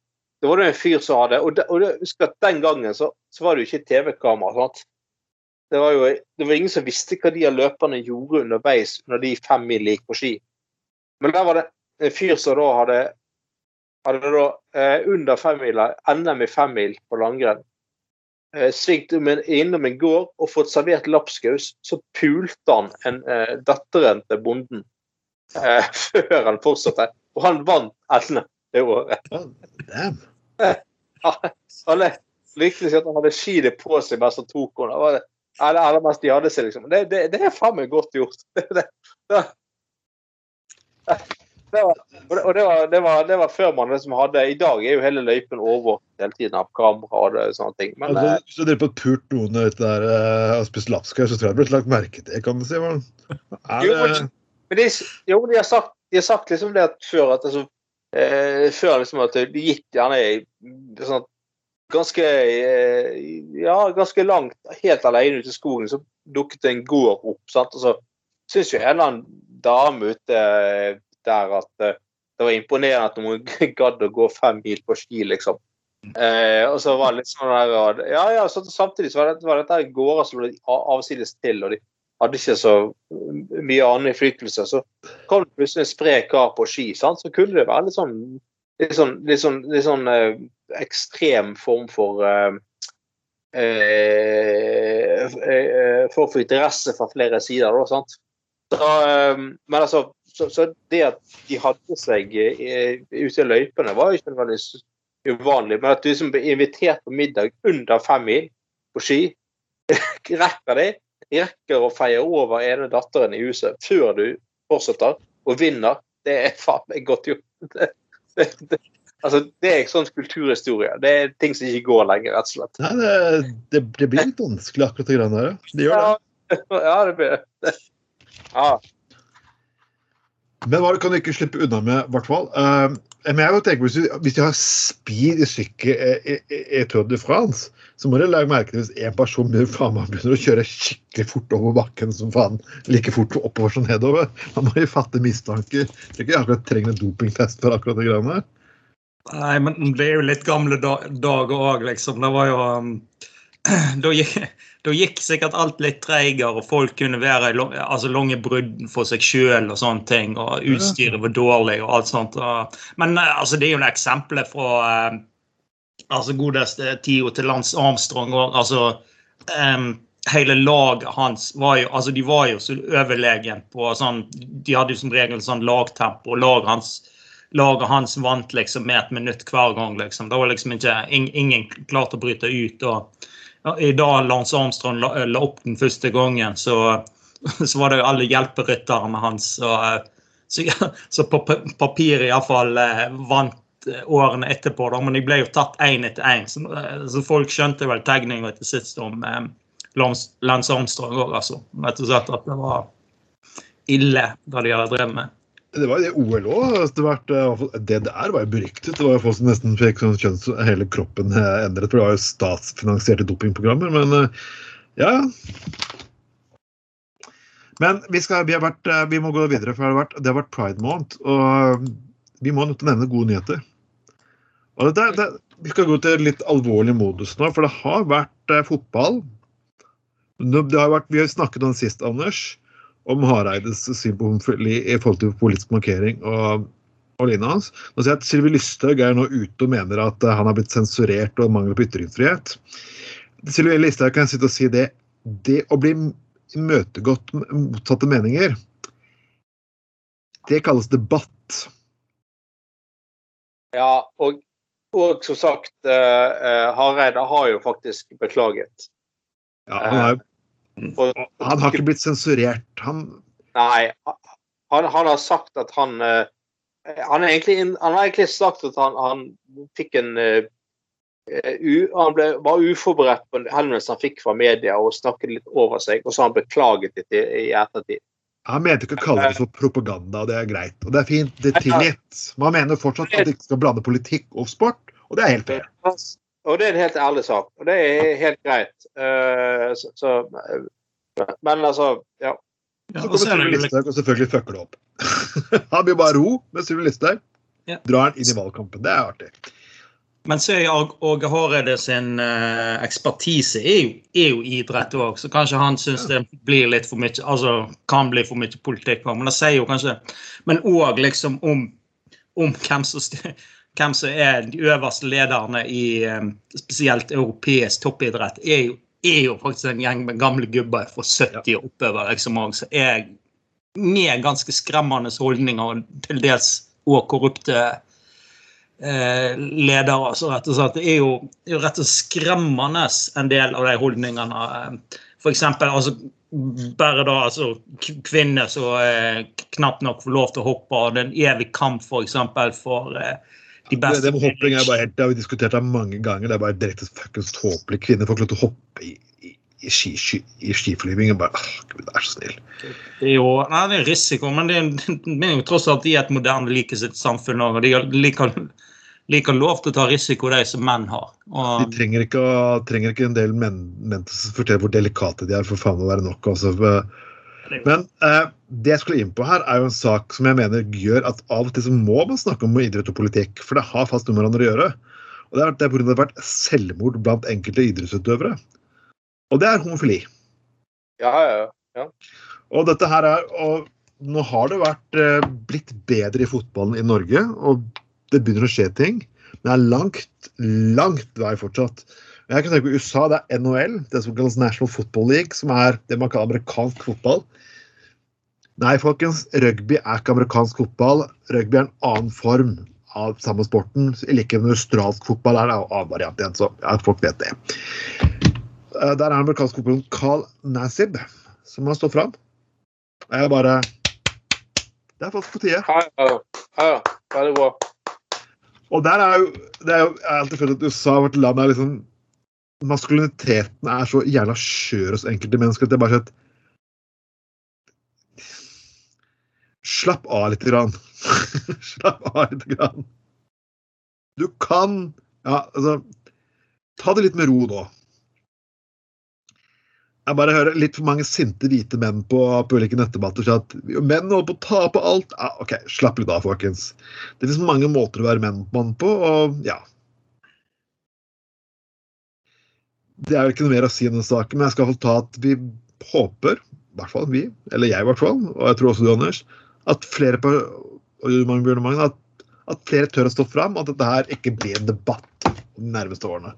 Det var det en fyr som hadde Og, de, og det, husk at den gangen så, så var det jo ikke TV-kamera. Det var jo det var ingen som visste hva de av løperne gjorde underveis når de fem mil gikk på ski. Men der var det en fyr som da hadde, hadde da, eh, under femmila NM i femmil på langrenn svingt innom en gård og fått servert lapskaus, så pulte han en, eh, datteren til bonden eh, før han fortsatte. Og han vant Elne det året. Damn. Han er lykkelig at han hadde skiene på seg mens han tok henne. Det var det- Eller, eller mens de hadde seg, liksom. Det, det, det er faen meg godt gjort. Det, det, det, det var, og det, var, det, var, det var før man liksom hadde I dag er jo hele løypen overvåket hele tiden av kamera og det- sånne ting. Men Altså, eh, hvis du driver på pult noen ute der og spist lapskaus, så tror jeg det blir lagt merke til, kan du si. Man. Er Jo, det, Men de, jo, de har sagt, de har sagt liksom det at før at altså, eh, Før liksom at de gikk gjerne sånn, ganske eh, Ja, ganske langt, helt alene ute i skogen, så dukket en gård opp. sant? Og så syns jo en eller annen dame ute eh, der at eh, det var imponerende at noen gadd å gå fem mil på ski, liksom. Eh, og så var det litt sånn der Ja, ja, så samtidig så var, det, var dette gårder som ble avsides til, og de hadde ikke så mye annen innflytelse. Så kom det plutselig en sprek kar på ski, sant? så kunne det være litt sånn litt sånn, litt sånn, litt sånn eh, ekstrem form for eh, eh, eh, For for interesse fra flere sider, da, sant. Så, eh, men altså, så, så det at de hadde seg eh, ute i løypene, var jo ikke veldig uvanlig. Men at du som ble invitert på middag under fem mil på ski, rekker det? Rekker å feie over ene datteren i huset før du fortsetter og vinner, det er faen meg godt gjort. Det, det, det, altså, det er sånn kulturhistorie. Det er ting som ikke går lenger, rett og slett. nei, det, det, det blir litt vanskelig, akkurat det greiene der. ja. Det gjør det. Ja, ja det blir det. Ja. Men hva kan du ikke slippe unna med, i hvert fall? Uh, men jeg vil tenke, hvis, du, hvis du har speed i sykkel i, i, i Tour de France, så må du legge merke til hvis en person begynner, begynner å kjøre skikkelig fort over bakken som faen like fort oppover som nedover. Man må jo fatte mistanker. Jeg tror ikke jeg akkurat trenger en dopingtest for akkurat det greiene. Nei, men det er jo litt gamle da dager òg, liksom. Det var jo um, da, gikk, da gikk sikkert alt litt treigere, og folk kunne være i altså, lange brudd for seg sjøl og sånne ting. Og utstyret var dårlig og alt sånt. Og, men eh, altså, det er jo noen eksempler fra eh, altså godeste tida til Lance Armstrong. Og, altså, um, hele laget hans var jo altså de var jo så overlegen på sånn De hadde jo som regel sånn lagtempo, og laget hans laget hans vant liksom med et minutt hver gang. liksom. Det var liksom ikke, ing, Ingen klarte å bryte ut. og I dag Lance Armstrong la, la opp den første gangen, så, så var det jo alle hjelperytterne hans. Så, så, så på pa- papiret iallfall eh, vant eh, årene etterpå, da, men de ble jo tatt én etter én. Så, eh, så folk skjønte vel tegninga til sist om eh, Lance Armstrong òg, altså. Rett og slett at det var ille, det de hadde drevet med. Det var jo det OL òg. Det der var jo beryktet. Det var jo folk som nesten fikk sånn kjønns... Hele kroppen eh, endret. For det var jo statsfinansierte dopingprogrammer. Men eh, ja. Men vi, skal, vi, har vært, eh, vi må gå videre, for det har vært, det har vært pride måned. Og vi må nevne gode nyheter. Og det, det, vi skal gå til litt alvorlig modus nå, for det har vært fotball. Det har vært, vi har snakket om det sist, Anders om Hareides syn på homofili i forhold til politisk markering og, og lignende hans. Nå ser jeg at Sylvi Lysthaug er nå ute og mener at eh, han har blitt sensurert og mangler på ytringsfrihet. Sylvi Lysthaug kan sitte og si det. Det å bli imøtegått med motsatte meninger, det kalles debatt. Ja, og, og som sagt, uh, Hareide har jo faktisk beklaget. Ja, han, er, Og, han har ikke blitt sensurert. Han, nei, han, han har sagt at han uh, han, er egentlig, han har egentlig sagt at han, han fikk en uh, u, Han ble, var uforberedt på en henvendelse han fikk fra media og snakket litt over seg, og så har han beklaget det i, i ettertid. han mente ikke å kalle det for propaganda, og det er greit. Og det er fint, det er tilgitt. Man mener fortsatt at de ikke skal blande politikk og sport, og det er helt fair. Og det er en helt ærlig sak, og det er helt greit. Uh, så, så, men altså, ja. Ja, Så og så kommer er Sylvi Listhaug og selvfølgelig fucker det opp. Han blir bare ro med Sylvi Listhaug. Ja. Drar han inn i valgkampen. Det er artig. Men så er Åge Hareide sin eh, ekspertise er jo, er jo idrett òg, så kanskje han syns det blir litt for mye altså kan bli for mye politikk. Men det sier jo kanskje Men òg liksom om, om hvem, som, st- hvem som er de øverste lederne i eh, spesielt europeisk toppidrett, er jo, er jo faktisk en gjeng med gamle gubber fra 70 og oppover liksom, også, er med ganske skremmende holdninger og til dels og korrupte eh, ledere. Så rett og slett, det er jo, er jo rett og slett skremmende en del av de holdningene. For eksempel, altså, bare da altså, kvinner som eh, knapt nok får lov til å hoppe, og det er en evig kamp for eksempel for eh, de Det, beste det med hopping er bare helt, det har vi diskutert det mange ganger. Det er bare direkte fuckings tåpelig. Kvinner får ikke lov til å hoppe i, i, i, ski, i skiflyging. og Bare, åh, Gud, vær så snill. Det er jo nei, det er risiko, men det er, det er jo tross alt i et moderne likestillingssamfunn òg. Og de liker, liker lov til å ta risiko, de som menn har. De trenger ikke, trenger ikke en del menn, menn til å fortelle hvor delikate de er, for faen å være nok. Altså. Men eh, det jeg skulle inn på her, er jo en sak som jeg mener gjør at av og til så må man snakke om idrett og politikk, for det har fast noe med hverandre å gjøre. Og det er, det er pga. det har vært selvmord blant enkelte idrettsutøvere. Og det er homofili. Ja, ja, ja. Og dette her er og Nå har det vært eh, blitt bedre i fotballen i Norge, og det begynner å skje ting. Men det er langt, langt vei fortsatt. Jeg kan tenke på USA, det er NHL, det som kalles National Football League, som er det man kaller amerikansk fotball. Nei, folkens, rugby er ikke amerikansk fotball. Rugby er en annen form av samme sporten. I likhet med australsk fotball er det en annen variant igjen, så ja, folk vet det. Eh, Der er amerikansk fotball Carl Nassib som har stått fram. Og jeg bare Det er faktisk på tide. Ja, ja. Veldig bra. Og der er jo det er jo, Jeg har alltid følt at USA vært land der liksom Maskuliniteten er så jævla skjør hos enkelte mennesker at det er bare sånn Slapp av litt. Grann. Slapp av litt. Grann. Du kan Ja, altså Ta det litt med ro nå. Jeg bare hører litt for mange sinte hvite menn på, på ulike nettdebatter si at menn holder på å tape alt. Ja, OK, slapp litt av, folkens. Det finnes mange måter å være mann på, og ja. Det er jo ikke noe mer å si i denne saken, men jeg skal i hvert fall ta at vi håper, i hvert fall vi, eller jeg i hvert fall, og jeg tror også du, Anders, at flere på, at, at flere tør å stå fram, at dette her ikke blir en debatt de nærmeste årene.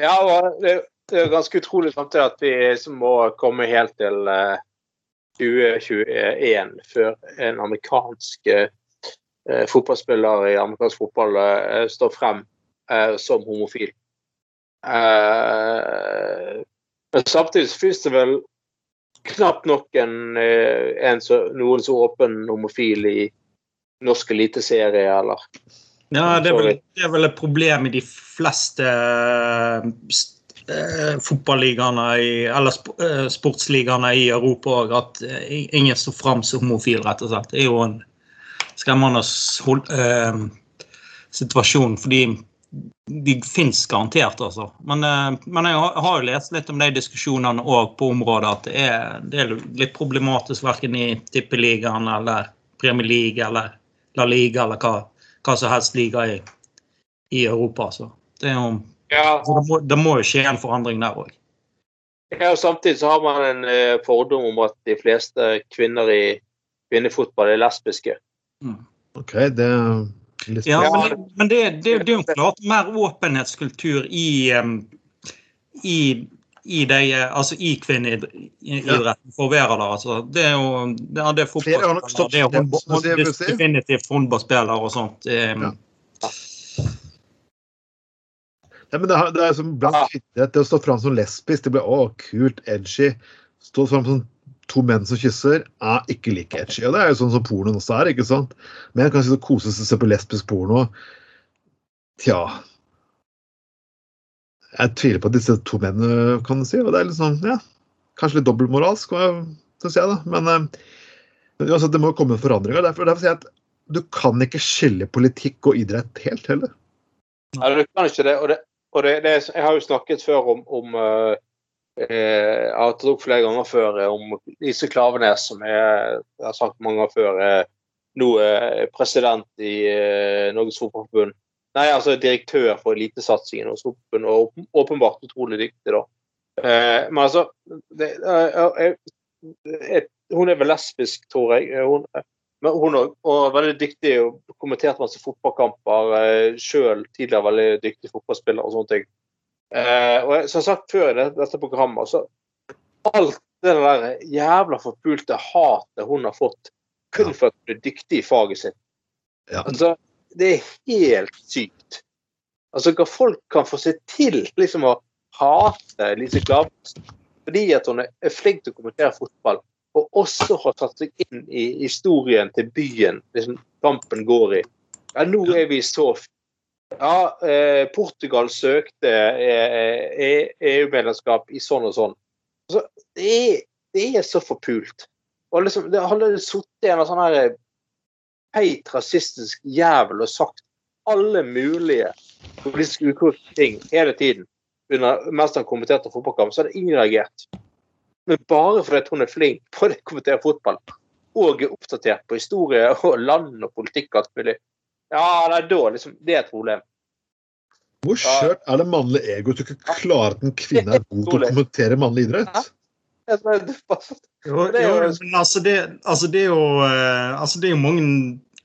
Ja, og det, er ganske utrolig samtidig at vi må komme helt til eh, 2021 før en amerikansk eh, fotballspiller i amerikansk fotball eh, står frem eh, som homofil. Eh, men samtidig finnes det vel knapt nok en, eh, en så, noen så åpen homofil i norsk eliteserie, eller ja, det er, vel, det er vel et problem i de fleste eh, eh, fotballigaene eller sp eh, sportsligaene i Europa òg, at eh, ingen står fram som homofil, rett og slett. Det er jo en skremmende hol- eh, situasjon, fordi de fins garantert, altså. Men, eh, men jeg har, har jo lest litt om de diskusjonene òg på området, at det er, det er litt problematisk verken i Tippeligaen eller Premier League eller La Liga eller hva, hva som helst liga i, i Europa. Så det, er jo, ja, så det, må, det må jo skje en forandring der òg. Ja, og Samtidig så har man en eh, fordom om at de fleste kvinner i kvinnefotball er lesbiske. OK, det er Ja, Ja. men, det, men det, det, det er jo klart mer åpenhetskultur i, i, i de, altså i kvinneidretten for være der. Altså. Det er jo det er, det er fotballspillere, det er definitivt håndballspillere og sånt. Ja. Ja, men det, er- det er som blant kvinner det å stå fram som lesbisk, det blir å, kult, edgy. Stå fram som to menn som kysser, er ikke like edgy. Og det er jo sånn som pornoen også er, ikke sant? Men kan sitte og kose seg og se på lesbisk porno. Tja Jeg tviler på at disse to mennene kan si, og det er sånn, ja Kanskje litt dobbeltmoralsk, syns jeg, da. Men men det må komme forandringer. Derfor, derfor sier jeg at du kan ikke skille politikk og idrett helt heller. Ja, du kan ikke det. Og, det, og det, det, jeg har jo snakket før om, om eh, Jeg har tatt opp flere ganger før eh, om Lise Klavenes, som jeg, jeg har sagt mange ganger før, er nå er president i eh, Norges Fotballforbund. Nei, altså direktør for elitesatsingen hos Fotballforbundet, og åpenbart utrolig dyktig, da. Eh, men altså det, jeg, jeg, eh, Hun er vel lesbisk, tror jeg. Eh, Hun, men hun er og veldig dyktig og kommentert masse fotballkamper eh, sjøl. Tidligere veldig dyktig fotballspiller og sånne ting. Eh, og som sagt før i det- dette programmet, så alt det der jævla forpulte hatet hun har fått kun for at hun er dyktig i faget sitt. Ja. Altså, det er helt sykt. Altså, hva folk kan få seg til liksom å hate Lise Klavs fordi at hun er flink til å kommentere fotball, og også har tatt seg inn i historien til byen liksom kampen går i. Ja, nå er vi så Ja, eh, Portugal søkte eh, eh, EU-medlemskap i sånn og sånn. Altså, det, er, det er så forpult. Og liksom, det hadde sittet en sånn her heit rasistisk jævel og sagt alle mulige politiske ukorrekte ting hele tiden under, mens han kommenterte fotballkamp, så hadde ingen reagert. Men bare fordi hun er flink på å kommentere fotball, og er oppdatert på historie og land og politikk og alt mulig, ja, nei, da liksom, det er et problem. Hvor skjørt er det mannlige egoet at du ikke klarer at en kvinne er god til å kommentere mannlig idrett? Det er Jo, Det er jo, jo- altså det, altså det er jo eh, altså det er jo mange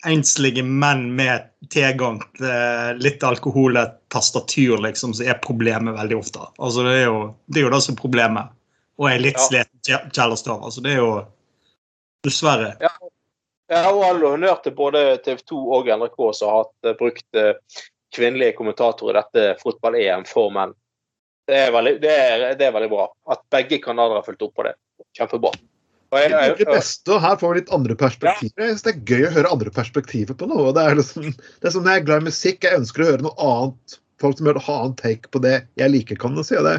enslige menn med tilgang til litt alkohol og et tastatur liksom, som er problemet veldig ofte. Altså det er jo det, er jo det som er problemet. Og er litt Ja. sliten kjæ- kjæreste. Altså det er jo Dessverre. Ja, og all honnør til både TV 2 og NRK som har hatt, eh, brukt eh, kvinnelige kommentatorer i dette fotball-EM for menn. Det er, veldig, det, er, det er veldig bra. At begge kanaler har fulgt opp på det. Kjempebra. Jeg, Det er jeg, det beste, og Her får vi litt andre perspektiver. Jeg synes Det er gøy å høre andre perspektiver på noe. Det er liksom, det er som når jeg er glad i musikk, jeg ønsker å høre noe annet. Folk som gjør et annet take på det jeg liker, kan du si. Det,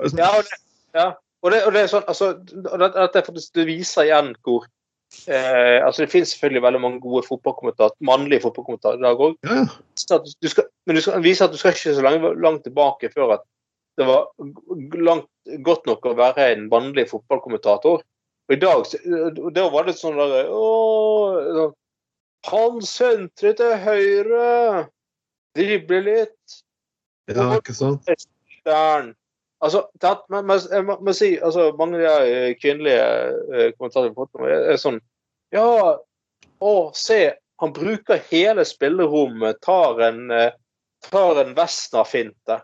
liksom, ja, og det, ja. Og det, og det er sånn, altså, og det, er faktisk, det viser igjen hvor eh, altså Det finnes selvfølgelig veldig mange gode fotballkommentarer, mannlige fotballkommentatorer i dag òg. ja, men du skal vise at du skal ikke så langt, langt tilbake før at det var langt, godt nok å være en mannlig fotballkommentator. Og i dag da var det sånn der Å, han sentrer til høyre. Dribler litt. ja, ikke sant? Der. Altså, tatt, men, men, jeg må, må si, altså, mange av de eh, kvinnelige uh, kommentarene har fått er, er sånn Ja, å, se, han bruker hele spillerommet, tar en, uh, tar en Vesna-finte.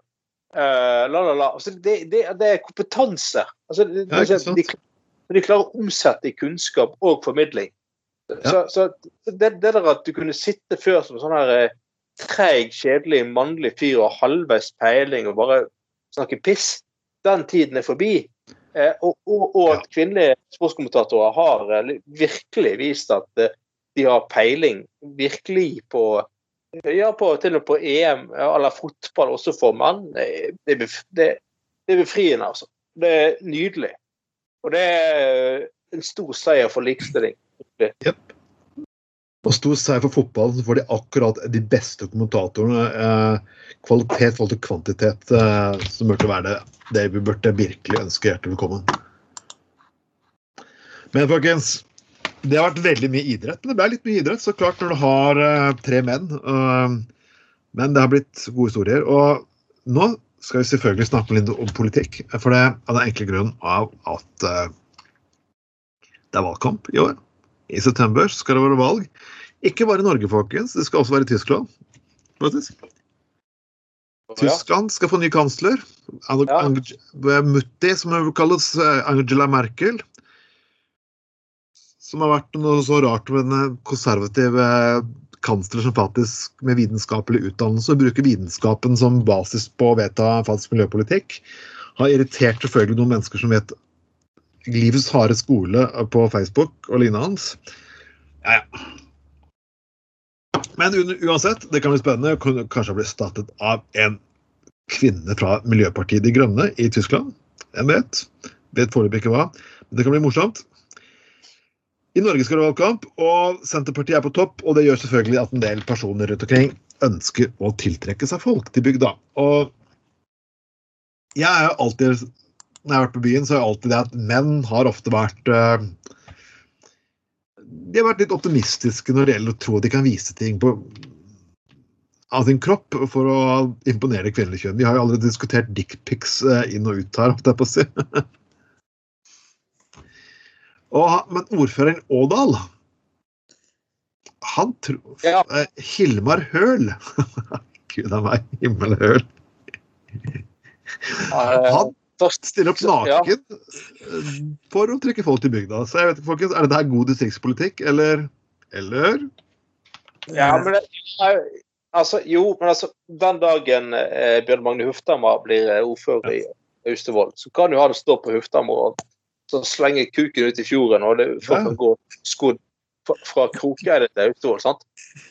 Uh, la, la, la. Altså, det, det, det er kompetanse. Altså, det, Ja, sant? de, de klarer å omsette i kunnskap og formidling. Så, så det, der at du kunne sitte før som sånn her treig, kjedelig, mannlig fyr og halvveis peiling og bare snakke piss, den tiden er forbi. Eh, og, og, og kvinnelige sportskommentatorer har eh, virkelig vist at eh, de har peiling virkelig på ja, på, til og med på EM eller fotball også for menn. Det, det, det, er befriende, altså. Det er nydelig. Og det er en stor seier for likestilling. Og stor seier for fotballen, så får de akkurat de beste kommentatorene. Eh, kvalitet forhold til kvantitet, eh, som burde være det, det vi burde virkelig ønske hjertelig velkommen. Men folkens, det har vært veldig mye idrett. Men det ble litt mye idrett, så klart, når du har eh, tre menn. men det har blitt gode historier. Og nå skal vi selvfølgelig snakke litt om politikk. For det er den enkle grunnen av at eh, det er valgkamp i år. I september skal det være valg. Ikke bare i Norge, folkens. Det skal også være i Tyskland. faktisk. Tyskland skal få ny kansler. Ja. Mutti, som hun kalles eh, Angela Merkel. Som har vært noe så rart med den konservativ eh, kansler som faktisk med vitenskapelig utdannelse og bruker vitenskapen som basis på å vedta faktisk miljøpolitikk. Har irritert selvfølgelig noen mennesker som vet livets harde skole på Facebook og lignende hans. Ja, ja. Men uansett, det kan bli spennende. Kanskje bli startet av en kvinne fra Miljøpartiet De Grønne i Tyskland. Hvem vet? Vet foreløpig ikke hva. Men det kan bli morsomt. I Norge skal det være valgkamp, og Senterpartiet er på topp. Og det gjør selvfølgelig at en del personer rundt omkring ønsker å tiltrekke seg folk til bygda. Og jeg er jo alltid Når jeg har vært på byen, så er alltid det at menn har ofte vært eh, De har vært litt optimistiske når det gjelder å tro at de kan vise ting på av sin kropp for å imponere det kvinnelige kjønn. Vi har jo allerede diskutert dickpics eh, inn og ut her, holdt jeg på å si. Og, men ordføreren Ådal Han tror Ja. eh, Hilmar Høl Gud a meg, himmel høl. Eh, Han stiller opp naken ja. for å trykke folk til bygda. Så jeg vet ikke, folkens, Er det her god distriktspolitikk, eller Eller Ja, men det, altså, jo, men altså, den dagen eh, Bjørn Magne Hufthammer blir eh, ordfører i Austevoll, så kan jo han stå på Hufthammer og så slenge kuken ut i fjorden, og det folk kan gå skodd fra, fra Krokeide til Austevoll. sant?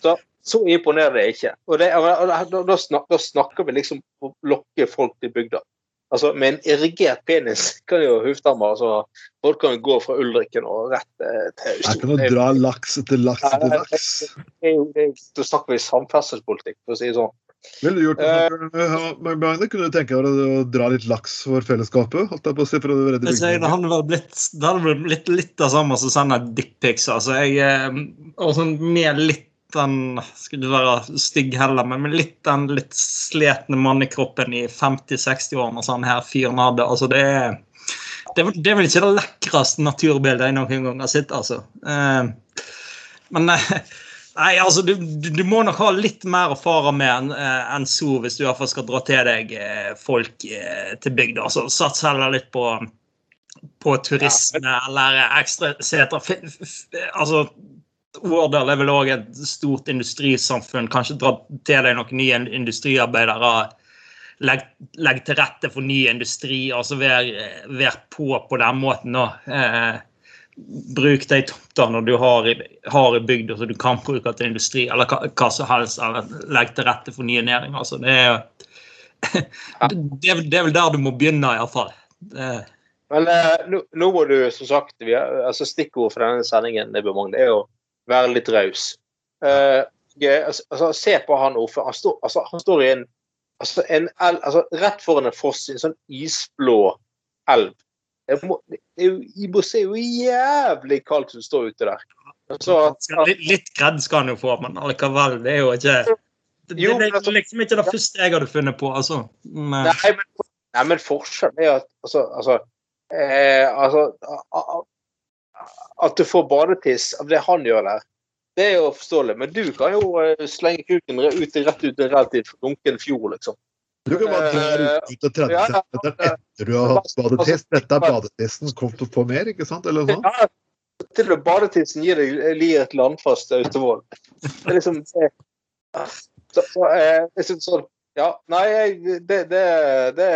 Så, så imponerer det ikke. Og, det, og da, da, da snakker vi liksom om å lokke folk til bygda. Altså, Med en irrigert penis kan jo Hufthammer altså, Folk kan jo gå fra Ulriken og rett eh, til Er Austevoll. kan å dra laks etter laks etter laks. Det jo- det Da snakker vi samferdselspolitikk, for å si det sånn. Ville du gjort Eh. det, Magne? Kunne du tenke deg å dra litt laks for fellesskapet? Holdt jeg på å si, for å redde Jeg sier, det hadde vel blitt, det hadde blitt litt det samme som å sende dickpics. Altså, jeg eh, og sånn med litt den Skal ikke være stygg heller, men med litt den litt sletne mannekroppen i 50-60-årene sånn her fyren hadde. Altså, det er det, er- det er vel ikke det lekreste naturbildet jeg noen gang har sett, altså. Eh, men eh, Nei, altså, du, du, må nok ha litt mer å fare med enn en så hvis du i hvert fall skal dra til deg eh, folk eh, til bygda. Altså, sats heller litt på, på turisme eller ekstra seter. Altså, Årdal er vel òg et stort industrisamfunn. Kanskje dra til deg noen nye industriarbeidere. Legg, legg til rette for ny industri. altså Vær, vær på på den måten. Eh, bruk de tomtene du har i, har i bygda som du kan bruke til industri, eller hva, hva som helst. eller Legg til rette for nye næringer. altså Det er, det, er, det er vel der du må begynne, iallfall. Men eh, nå, nå må du, som sagt vi har, altså Stikkord for denne sendingen det, er å være litt raus. Uh, altså, se på han ordføreren. Han, altså, han står i en, altså, en el, altså, rett foran en foss i en sånn isblå elv. Det, må, det, er jo, det se jo jævlig kaldt som står ute der. Så, Litt, litt gredd skal han jo få, men allikevel, det er jo ikke det, det, det men altså- er liksom ikke det første jeg hadde funnet på. altså. Men, Nei, men, nei, men forskjellen er at altså, altså, eh, altså At du får badetiss av det han gjør der, det er jo forståelig. Men du kan jo eh, slenge kuken ut, rett ut i en relativt lunken fjord, liksom. Du kan bare dra ut til 30 Ja, ja. cm etter du har hatt badetiss. Dette er badetissen. Kom til å få mer, ikke sant? Eller noe sånt? Ja, til og med badetissen gir deg lir et landfast Austevoll. Det er liksom det, så, så, eh, jeg synes sånn Ja, nei, det, det, det,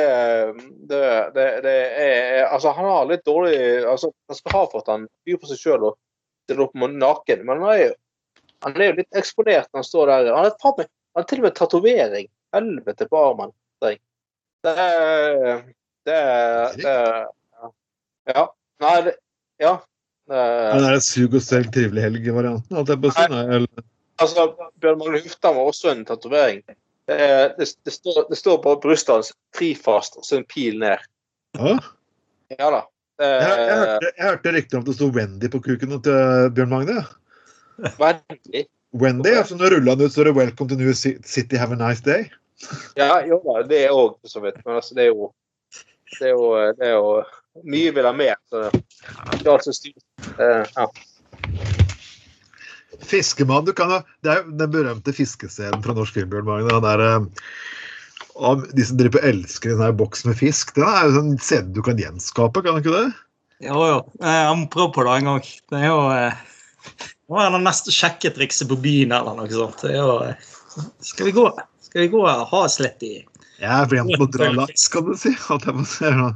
det, det, det er Altså, han har litt dårlig altså, Han skal ha for at han byr på seg sjøl og stiller opp naken, men han er, jo, han er jo litt eksponert når han står der. Han har, faen meg- til og med tatovering. Helvete armen. Det er Det er det, er- Ja. Nei, det Ja. Eh, Den der sug og selg trivelig helg-varianten? Altså, Bjørn Magne Hufta var også en tatovering. Det, er- det, det, står- det står på brystet hans 'trifast' og så en pil ned. Ja. Ja da. Jeg, jeg, hørte, jeg hørte rykter om at det sto Wendy på kuken til Bjørn Magne. Wendy? Wendy, altså Når rulla den ut, så er det 'Welcome to New City, have a nice day'. Ja, jo da, det er òg for så vidt. Men altså, det er jo Det er jo, det er jo Mye vil ha mer. Så det er altså styrt. Eh, ja. Fiskemann, du kan ha Det er jo den berømte fiskescenen fra norsk film, Bjørn Magne. Den der, eh, om de som driver på elsker en sånn boks med fisk. Det er jo en scene du kan gjenskape, kan du ikke det? Jo, jo. Eh, Jeg må prøve på det en gang. Det er jo eh, Nå er det neste sjekketrikset på byen eller noe sånt. Det er jo eh, Skal vi gå Skal vi gå og ha oss litt i Jeg er flink på å dra laks, kan du si. Holdt jeg må se nå.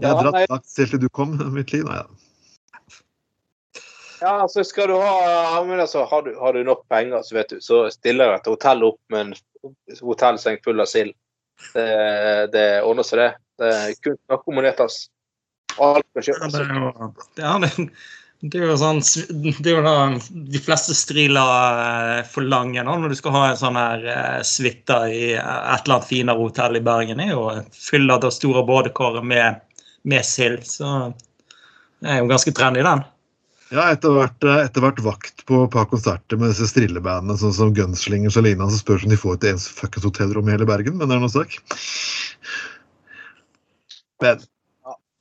Jeg har dratt laks helt til du kom, mitt liv. Nei da. Ja, altså skal du ha men altså, har, du, har du nok penger, så vet du, så stiller et hotell opp med en hotellseng full av sild. Det, det ordner seg, det. Det er kun snakk om monetas. Kan Ja, kjøpes. Det jo, det er, jo sånn Det er jo da de fleste striler eh, forlanger nå når du skal ha en sånn her eh, suite i et eller annet finere hotell i Bergen. er jo fylle det store badekaret med, med sild. Så det er jo ganske trendy, den. Ja, etter hvert, eh, etter hvert vakt på et par konserter med disse strillebandene sånn som Gunslingers og lignende, så spørs om de får et eneste fuckings hotellrom i hele Bergen, men det er noe sak. Men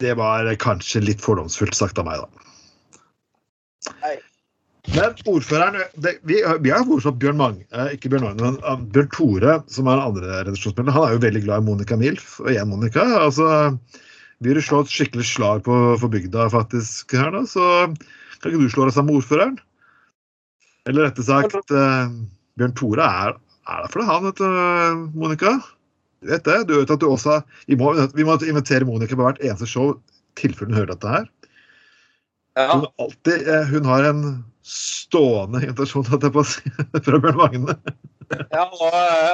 det var kanskje litt fordomsfullt sagt av meg, da. Nei. Men ordføreren det, Vi, vi har fortsatt Bjørn Mang, eh, ikke Bjørn Magne, men eh, Bjørn Tore, som er den andre redaksjonsmedlemmet. Han er jo veldig glad i Monica Milf. Og igjen Monica. altså Vi vil slå et skikkelig slag på, for bygda, faktisk, her, da. Så kan ikke du slå deg sammen med ordføreren? Eller rettere sagt, eh, Bjørn Tore er, er der for det, han, vet du, Monica. Du vet det. Du vet at du også Vi må, vi må invitere Monica på hvert eneste show i tilfelle hun hører dette her. Ja. Hun, alltid, eh, hun har en stående invitasjon fra Bjørn Magne. ja og,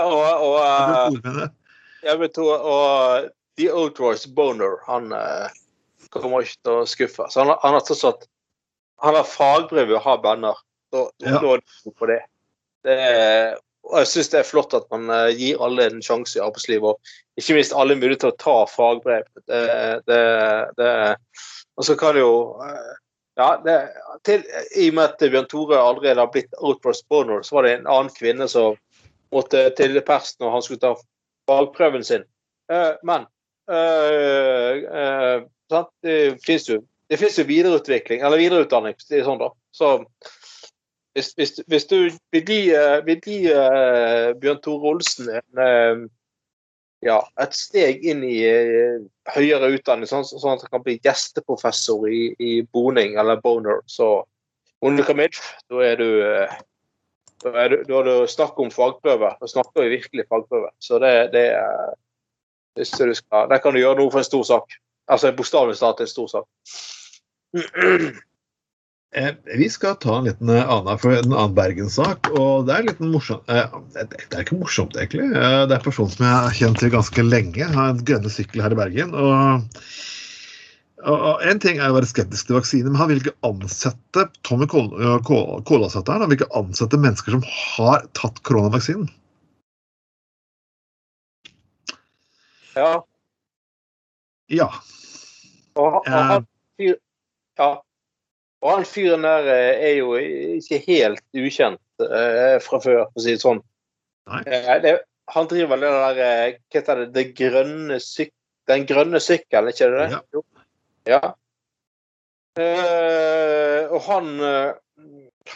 og, og, jeg. vet, og, og The Old Boner, han eh, kommer ikke til å skuffe. Så han, han har tross alt han har fagbrev i å ha banner. Så da, Ja. på det. det er, og jeg syns det er flott at man eh, gir alle en sjanse i arbeidslivet, og ikke minst alle mulighet til å ta fagbrev. Det, det, det, og så kan det jo eh, ja, det, til, I og med at Bjørn Tore allerede har blitt Outburst Boner, så var det en annen kvinne som måtte til pers når han skulle ta fagprøven sin. Eh, men eh, eh, sant? det fins jo, det finnes jo videreutvikling, eller videreutdanning. Det er sånn da. Så hvis, hvis, hvis du vil gi, eh, Bjørn Tore Olsen en, eh, ja, et steg inn i høyere utdanning, sånn, sånn at han kan bli gjesteprofessor i, i boning eller boner, så Monica Milf, da er du da er du, da er det snakk om fagprøve. Da snakker vi virkelig fagprøve. Så det, det, er- du skal, der kan du gjøre noe for en stor sak. Altså bokstavelig talt en stor sak. Eh, Vi skal ta en liten eh, annen, for en annen Bergen-sak. og Det er litt morsomt. eh, Det er ikke morsomt, egentlig. Eh, Det er en person som jeg har kjent til ganske lenge. Har en grønne sykkel her i Bergen. og og En ting er å være skeptisk til vaksiner, men han vil ikke ansette Tommy Kolasæter. han vil ikke ansette mennesker som har tatt koronavaksinen. Ja, Ja. og, og Eh, han fyr, ja. Og han fyren der eh, er jo ikke helt ukjent eh, fra før, for å si det sånn. Eh, det, han driver det der eh, Hva heter det? det grønne syk, Den grønne sykkelen, ikke det? Ja. Jo. ja. Uh, og han uh,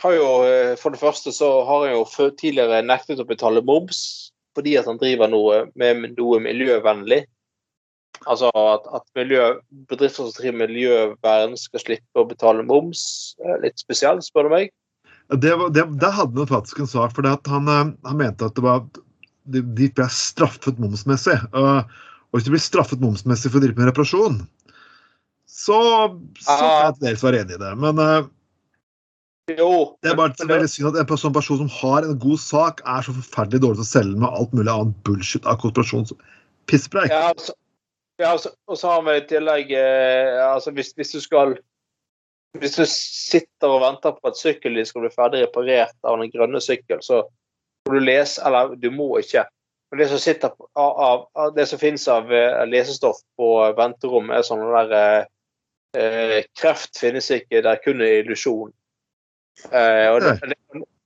har jo uh, For det første så har han jo tidligere nektet å betale moms fordi at han driver noe med noe miljøvennlig. Altså at, at miljø, bedrifter som driver miljøvern skal slippe å betale moms. Litt spesielt, spør du meg. Det, var- det, der hadde han faktisk en sak, for det han, eh, han mente at det var, de, de ble straffet momsmessig. Og, og hvis du blir straffet momsmessig for å drive med reparasjon, så, så kan Ah. jeg til dels være enig i det. Men eh, Jo. det er bare men- veldig synd at en sånn person som har en god sak, er så forferdelig dårlig til å selge med alt mulig annet bullshit av konspirasjonspisspreik. Ja, altså, ja, altså, og så har vi i tillegg eh, altså hvis, hvis du skal Hvis du sitter og venter på at sykkelen din skal bli ferdig reparert av den grønne sykkel, så må du lese Eller du må ikke. Men det som, sitter av, av, det som finnes av eh, lesestoff på venterom, er sånn der eh, eh, Kreft finnes ikke, det er kun en illusjon. Eh, og det,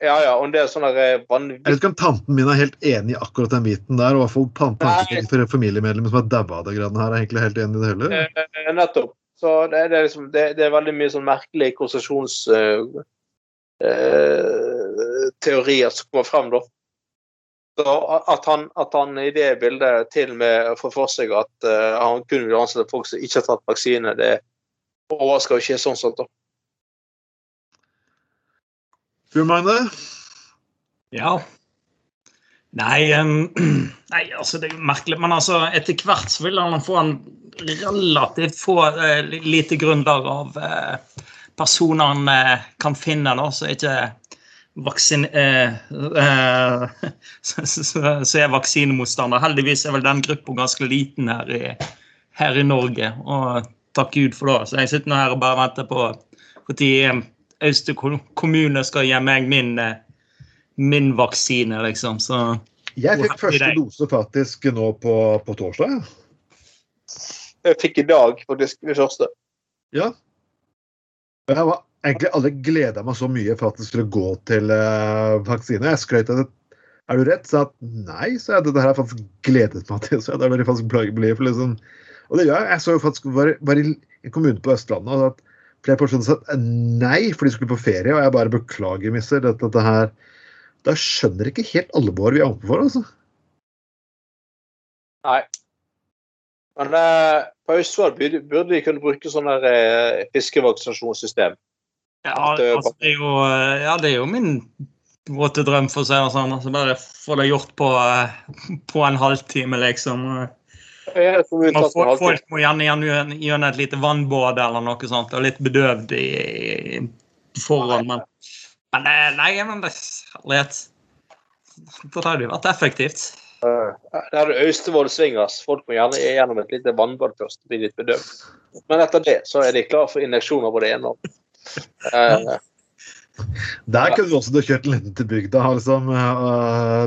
ja, ja, og det er sånn vanvittig... eh, Jeg vet ikke om tanten min er helt enig i akkurat den biten der. og tan- tanten for familiemedlemmer som har daua av det greiene her, er egentlig helt enig i det heller. Eh, Nettopp. Så det, det, er liksom, det, det er veldig mye sånn merkelige konstitusjonsteorier som kommer frem, da. Så at han, at han i det bildet til og med får for seg at uh, han kun vil ansette folk som ikke har tatt vaksine, det overrasker jo ikke sånn sett, da. Bjørn Magne? Ja. Nei, um, nei, altså det er jo merkelig. Men altså, etter hvert så vil han få en relativt få uh, lite grunnlag av uh, personer han uh, kan finne da, som ikke vaksin, så er vaksinemotstander. Heldigvis er vel den gruppa ganske liten her i, her i Norge. Og takk Gud for det. Så jeg sitter nå her og bare venter på når Auste kommune skal gi meg min, eh, min vaksine, liksom. Så Jeg fikk første dose faktisk nå på, på torsdag. Jeg fikk i dag faktisk det første. Ja. Jeg var egentlig aldri gleda meg så mye for at det skulle gå til uh, vaksine. Jeg skrøt av det. Er du redd? Sa at nei, så jeg. Det her har jeg faktisk gledet meg til. Så jeg, det er veldig faktisk plagelig. For liksom. Og det gjør jeg. Jeg så jo faktisk bare, bare i en kommune på Østlandet og at flere personer sa nei, for de skulle på ferie. Og jeg bare beklager, mister. Dette, dette her Da skjønner ikke helt alvoret vi er oppe for, altså. Nei. Men eh, på Østfold burde, burde de kunne bruke sånn der eh, fiskevaksinasjonssystem. Ja, det- altså, det er jo, ja, det er jo min våte drøm, for å si det sånn. Altså, bare få det gjort på, eh, på en halvtime, liksom. Man får, folk må gjerne gjennom gjennom et lite vannbåde eller noe sånt, og litt bedøvd i, i forhånd. Men, men eh, nei, men det herlighet. Det hadde jo vært effektivt. Eh, Det det Austevoll sving. Folk må gjerne gjennom et lite vannbad først og bli litt bedøvd. Men etter det så er de klar for injeksjoner på det ene og uh, Der kunne du også kjørt litt liten til bygda. Liksom. øh,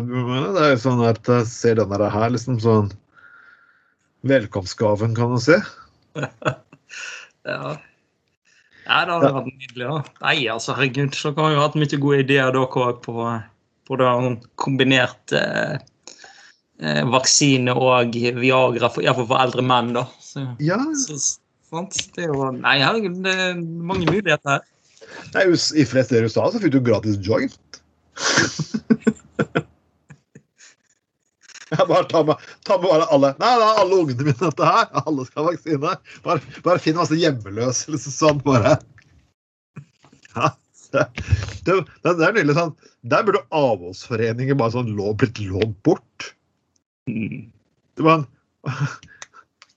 Det er jo sånn at jeg ser denne her liksom sånn Velkomstgaven, kan du si. Ja. Ja, det hadde vært nydelig. Ja. Nei, altså, herregud. Dere har jo hatt mye gode ideer dere òg på, på det kombinerte kombinert eh, vaksine og Viagra, for, iallfall for eldre menn, da. Så, Ja, så, sant? Det er jo Nei, herregud, det er mange muligheter her. Nei, I flest steder i USA så fikk du gratis joint. Jeg bare tar med, tar med bare alle Nei, det er alle ungene mine dette her. Alle skal ha vaksine. Bare, bare finn masse hjemmeløse. Liksom sånn bare. Ja, det, det, er nydelig sånn Der burde avholdsforeninger bare sånn lov, blitt lånt bort. Det var en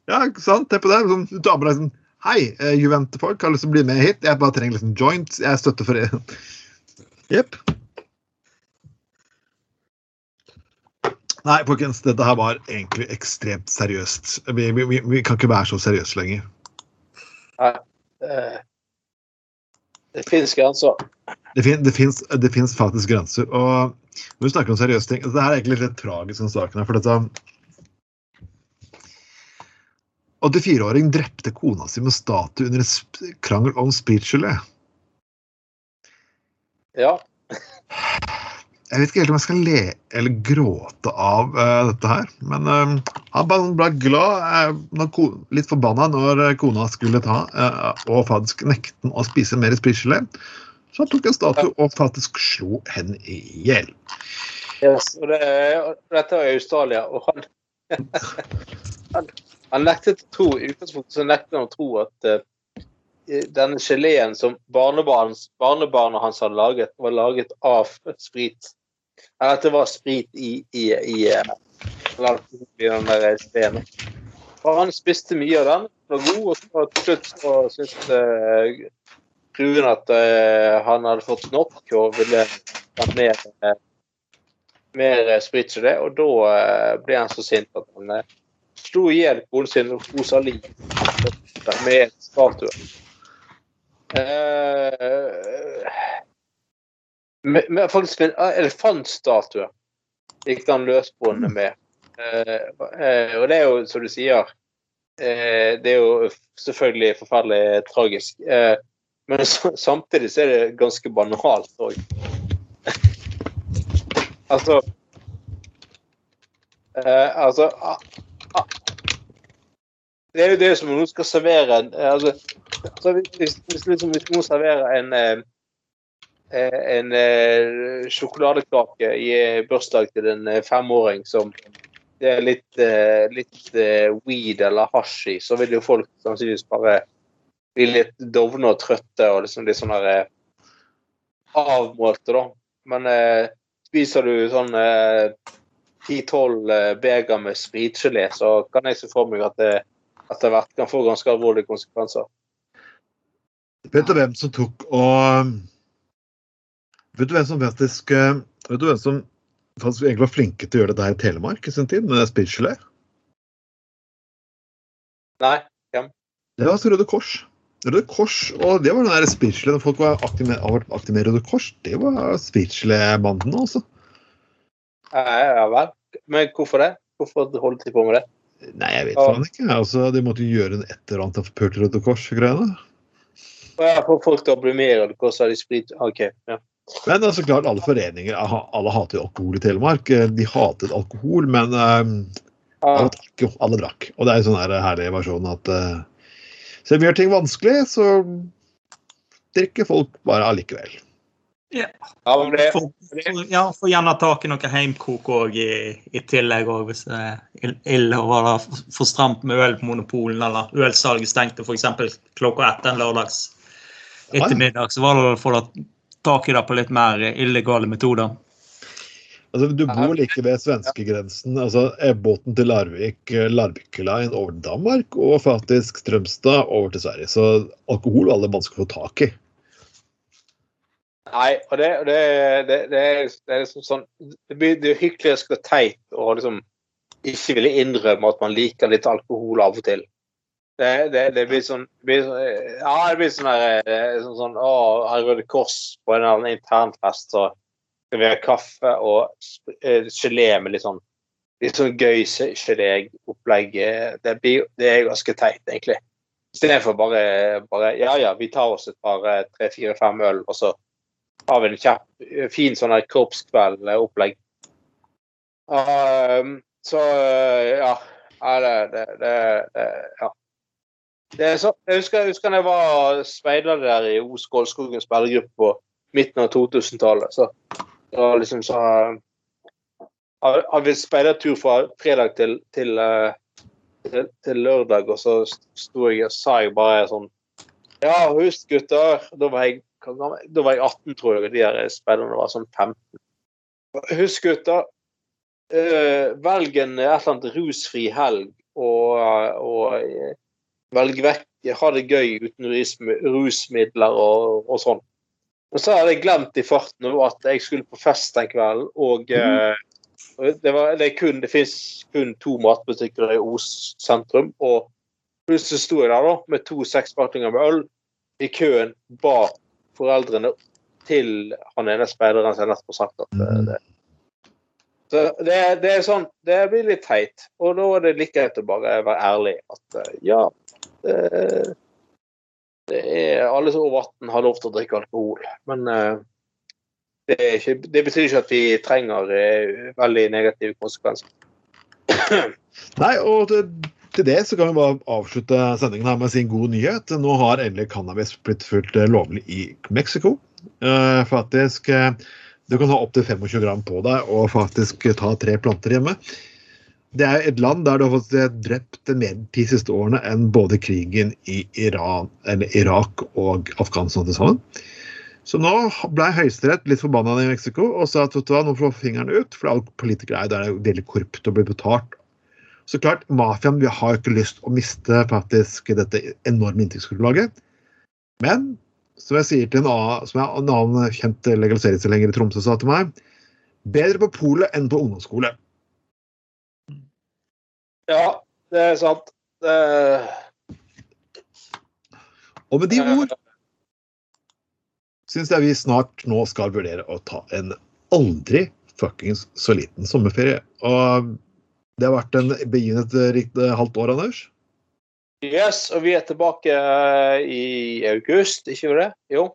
Ja, ikke sant? Tenk på det. Sånn, du tar deg sånn Hei, eh, Juvente-folk har lyst til å bli med hit. Jeg bare trenger liksom joints. Jeg støtter for Jepp. Nei, folkens, dette her var egentlig ekstremt seriøst. Vi, vi, vi, vi kan ikke være så seriøse lenger. Nei. Det fins grenser. Det, fin, det, fins, det fins faktisk grenser. Og når vi snakker om seriøse ting Det her er egentlig litt tragisk, den saken her. For dette 84-åring drepte kona si med statue under en krangel om spritgelé. Ja. Jeg vet ikke helt om jeg skal le eller gråte av uh, dette her. Men uh, han ble glad, uh, litt forbanna når kona skulle ta og faktisk nekte å spise mer spritgelé. Så han tok en statue og faktisk slo henne i hjel. Yes. Og det, og dette er i Australia, og han Han, han nektet å tro I utgangspunktet så nektet han å tro at denne geleen som barnebarnet hans hadde laget, var laget av sprit. At det var sprit i, i, i, eh, i den der geleen. Og han spiste mye av den, var god, og så til slutt så syntes uh, fruen at uh, han hadde fått nok og ville ha mer, eh, mer som det, og da uh, ble han så sint at han uh, slo i hjel konen sin Rosalie med en statue. Eh, med, med faktisk en elefantstatue gikk han løs med. Eh, eh, og det er jo, som du sier eh, Det er jo selvfølgelig forferdelig tragisk. Eh, men så, samtidig så er det ganske banalt òg. altså eh, Altså ah, ah, Det er jo det som om noen skal servere en eh, altså, altså, hvis, hvis, liksom, hvis noen serverer en en eh, sjokoladekake i eh, bursdag til en eh, femåring som det er litt, eh, litt eh, weed eller hasj i, så vil jo folk sannsynligvis bare bli litt dovne og trøtte og liksom litt sånn eh, avmålte, da. Men eh, spiser du sånn ti-tolv eh, beger med spritgelé, så kan jeg se for meg at det etter hvert kan få ganske alvorlige konsekvenser. Vet du hvem som tok og Vet du hvem som faktisk eh, Vet du hvem som faktisk egentlig var flinke til å gjøre dette her i Telemark i sin tid, med spritgelé? Nei? Det var altså Røde Kors. Røde Kors, og det var den der spritgelé når folk var aktive med, aktive med Røde Kors. Det var spritgelébanden, altså. Ja, vel. Men hvorfor det? Hvorfor holdt de på med det? Nei, jeg vet faen ikke. Altså, de måtte jo gjøre en et eller annet for Røde Kors-greiene. Ja, For folk til å bli med, og så har de sprit OK. Ja. Men altså, klart, alle foreninger alle hater jo alkohol i Telemark. De hatet alkohol, men Ah, alle drakk jo. Alle drakk. Og det er jo sånn her herlig versjon at uh, selv om vi gjør ting vanskelig, så drikker folk bare allikevel. ja, for, ja, får gjerne tak i noe heimkok òg i, i tillegg, også, hvis det er ille å være for stramt med øl på monopolen, eller ølsalget stengte f.eks. klokka ett en lørdags ettermiddag, så var det for få tak i det på litt mer illegale metoder. Altså, du bor like ved svenskegrensen. altså Ebbåten til Larvik, Larvik Line over til Danmark, og faktisk Strømstad over til Sverige. Så alkohol er det vanskelig å få tak i. Nei, og det, det, det, det, er, det er liksom sånn Det blir det er hyklersk og teit å liksom ikke ville innrømme at man liker litt alkohol av og til. Det, det, det blir sånn blir, sånn- Ja, det blir sånn her eh, sånn, sånn Å, her Røde Kors på en eller annen internfest, så skal vi ha kaffe og eh, gelé med litt sånn litt sånn gøy geléopplegg. Det, det er ganske teit, egentlig. Istedenfor bare, bare Ja, ja, vi tar oss et par eh, tre, fire, fem øl, og så har vi en kjapp, fin sånn korpskveldopplegg. Um, så ja. ja det, det, det, ja. Det så, jeg, husker, jeg husker jeg var speider der i Os Skålskogen spillergruppe på midten av 2000-tallet. Så da liksom så Hadde vi speidertur fra fredag til, til, til, til, lørdag, og så sto jeg sa jeg bare sånn Ja, husk, gutter. Da var jeg da var jeg 18, tror jeg, og de her speiderne var sånn 15. Husk, gutter. Uh, velg en et eller annet rusfri helg, og, og velg vekk Ha det gøy uten rusmidler og, og sånn. Men så hadde jeg glemt i farten at jeg skulle på fest den kvelden, og uh, det, var, det, kun, det finnes kun to matbutikker i Os sentrum, og plutselig sto jeg der da, med to sekspakninger med øl i køen bak foreldrene til han ene speideren som jeg nettopp har sagt at mm. det, så det, det, er sånn Det blir litt teit. Og da er det like greit å bare være ærlig at eh, ja det, det er Alle som er over 18 har lov til å drikke alkohol. Men uh, det, ikke, det, betyr ikke at vi trenger uh, veldig negative konsekvenser. Nei, og det, til det så kan vi bare avslutte sendingen her med å si god nyhet. Nå har endelig cannabis blitt fullt eh, lovlig i Mexico. Uh, faktisk Du kan ha opptil 25 gram på deg og faktisk ta tre planter hjemme. Det er et land der du har fått drept mer de siste årene enn både krigen i Iran, Irak og Afghanistan til sammen. Så nå ble Høyesterett litt forbanna i Mexico og sa at vet du hva, nå får fingeren ut. For alle politikere er der er veldig korrupt og blir betalt så klart, mafiaen har har ikke lyst å miste faktisk dette enorme inntektsgrunnlaget. Men som jeg sier til en annen, som en annen kjent legaliseringstilhenger i Tromsø sa til meg, bedre på polet enn på ungdomsskole. Ja, det er sant. Det... Og med de ord syns jeg vi snart nå skal vurdere å ta en aldri fuckings så liten sommerferie. Og det har vært en begivenhetsrikt eh, halvt år, Anders? Yes, og vi er tilbake eh, i august, ikke det? Jo.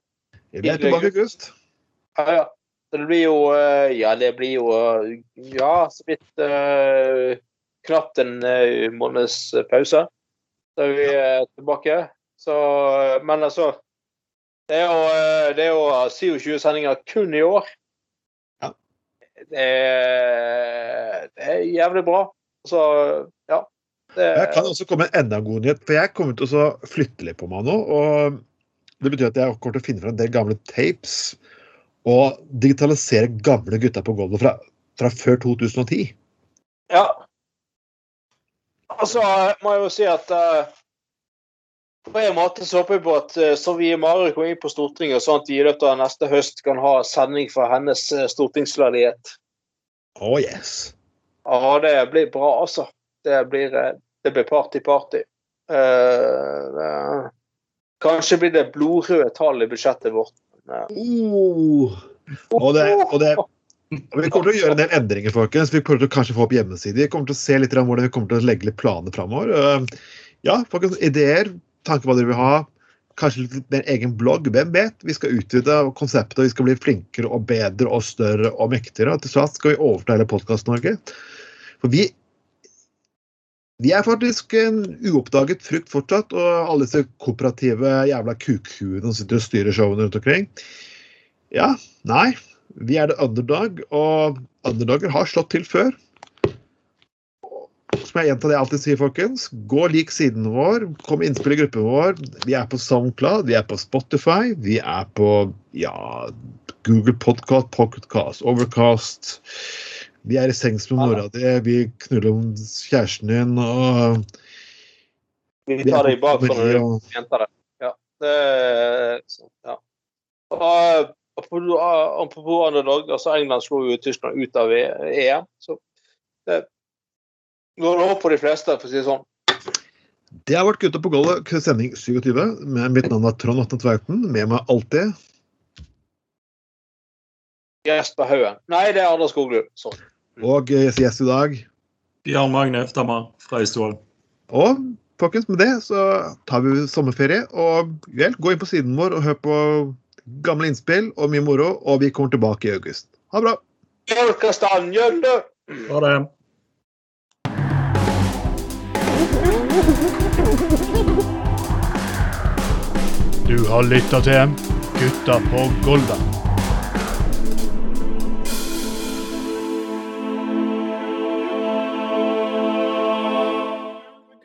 Vi er tilbake i august. Ja, ja. Det blir jo eh, Ja, det blir jo Ja, så vidt uh, knapt en uh, måneds pause. Så er vi er tilbake. Så Men altså Det er jo, det er jo 27 sendinger kun i år det er, det er jævlig bra. Så ja. Det... Jeg kan også komme med enda god nyhet, for jeg kommer til å flytte litt på meg nå. og Det betyr at jeg kommer til å finne fram en del gamle tapes og digitalisere gamle gutter på gulvet fra, fra før 2010. Ja. Altså, må jeg jo si at uh, på en måte så håper jeg på at uh, Sofie Mari kommer inn på Stortinget, sånn at vi i løpet av neste høst kan ha sending fra hennes uh, stortingsleilighet. Oh yes. Ja, det blir bra, altså. Det blir, det blir party-party. Uh, kanskje blir det blodrøde tall i budsjettet vårt. Uh. Og det, og det vi kommer til å gjøre en del endringer, folkens. Vi kommer til å kanskje få opp hjemmesider. Vi kommer til å se litt om hvordan vi kommer til å legge litt planer framover. Ja, folkens, ideer tanker hva dere vil ha. Kanskje litt mer egen blogg. Hvem vet? Vi skal utvide konseptet, vi skal bli flinkere og bedre og større og mektigere. Og til slutt skal vi overta hele Podkast-Norge. For vi vi er faktisk en uoppdaget frukt fortsatt, og alle disse kooperative jævla kukhuene som sitter og styrer showene rundt omkring. Ja, nei. Vi er det underdog, og underdoger har slått til før. som jeg gjentar det jeg alltid sier, folkens, gå lik siden vår. Kom med innspill i gruppen vår. Vi er på SoundCloud, vi er på Spotify, vi er på ja, Google Podcast, Pocketcast, Overcast. Vi er i sengs med mora di, vi knuller om kjæresten din og Vi tar det i på bak for når du og- jenter. Ja. Det er sånn, ja. Og, apropos apropos underdog, altså England slo jo Tyskland ut av EM. Så det går over for de fleste, for å si det sånn. Det har vært Gutta på gulvet, sending 27. Med mitt navn er Trond Atne Tveiten. Med meg alltid Jesper Haugen. Nei, det er Anders Skoglund. Sånn. og gjest i dag. Bjørn Magne Øftermann fra Østfold. Og folkens, med det så tar vi sommerferie. Og vel, gå inn på siden vår og hør på gamle innspill og mye moro. Og vi kommer tilbake i august. Ha det bra! Ha det. Du har lytta til Gutta på Golda.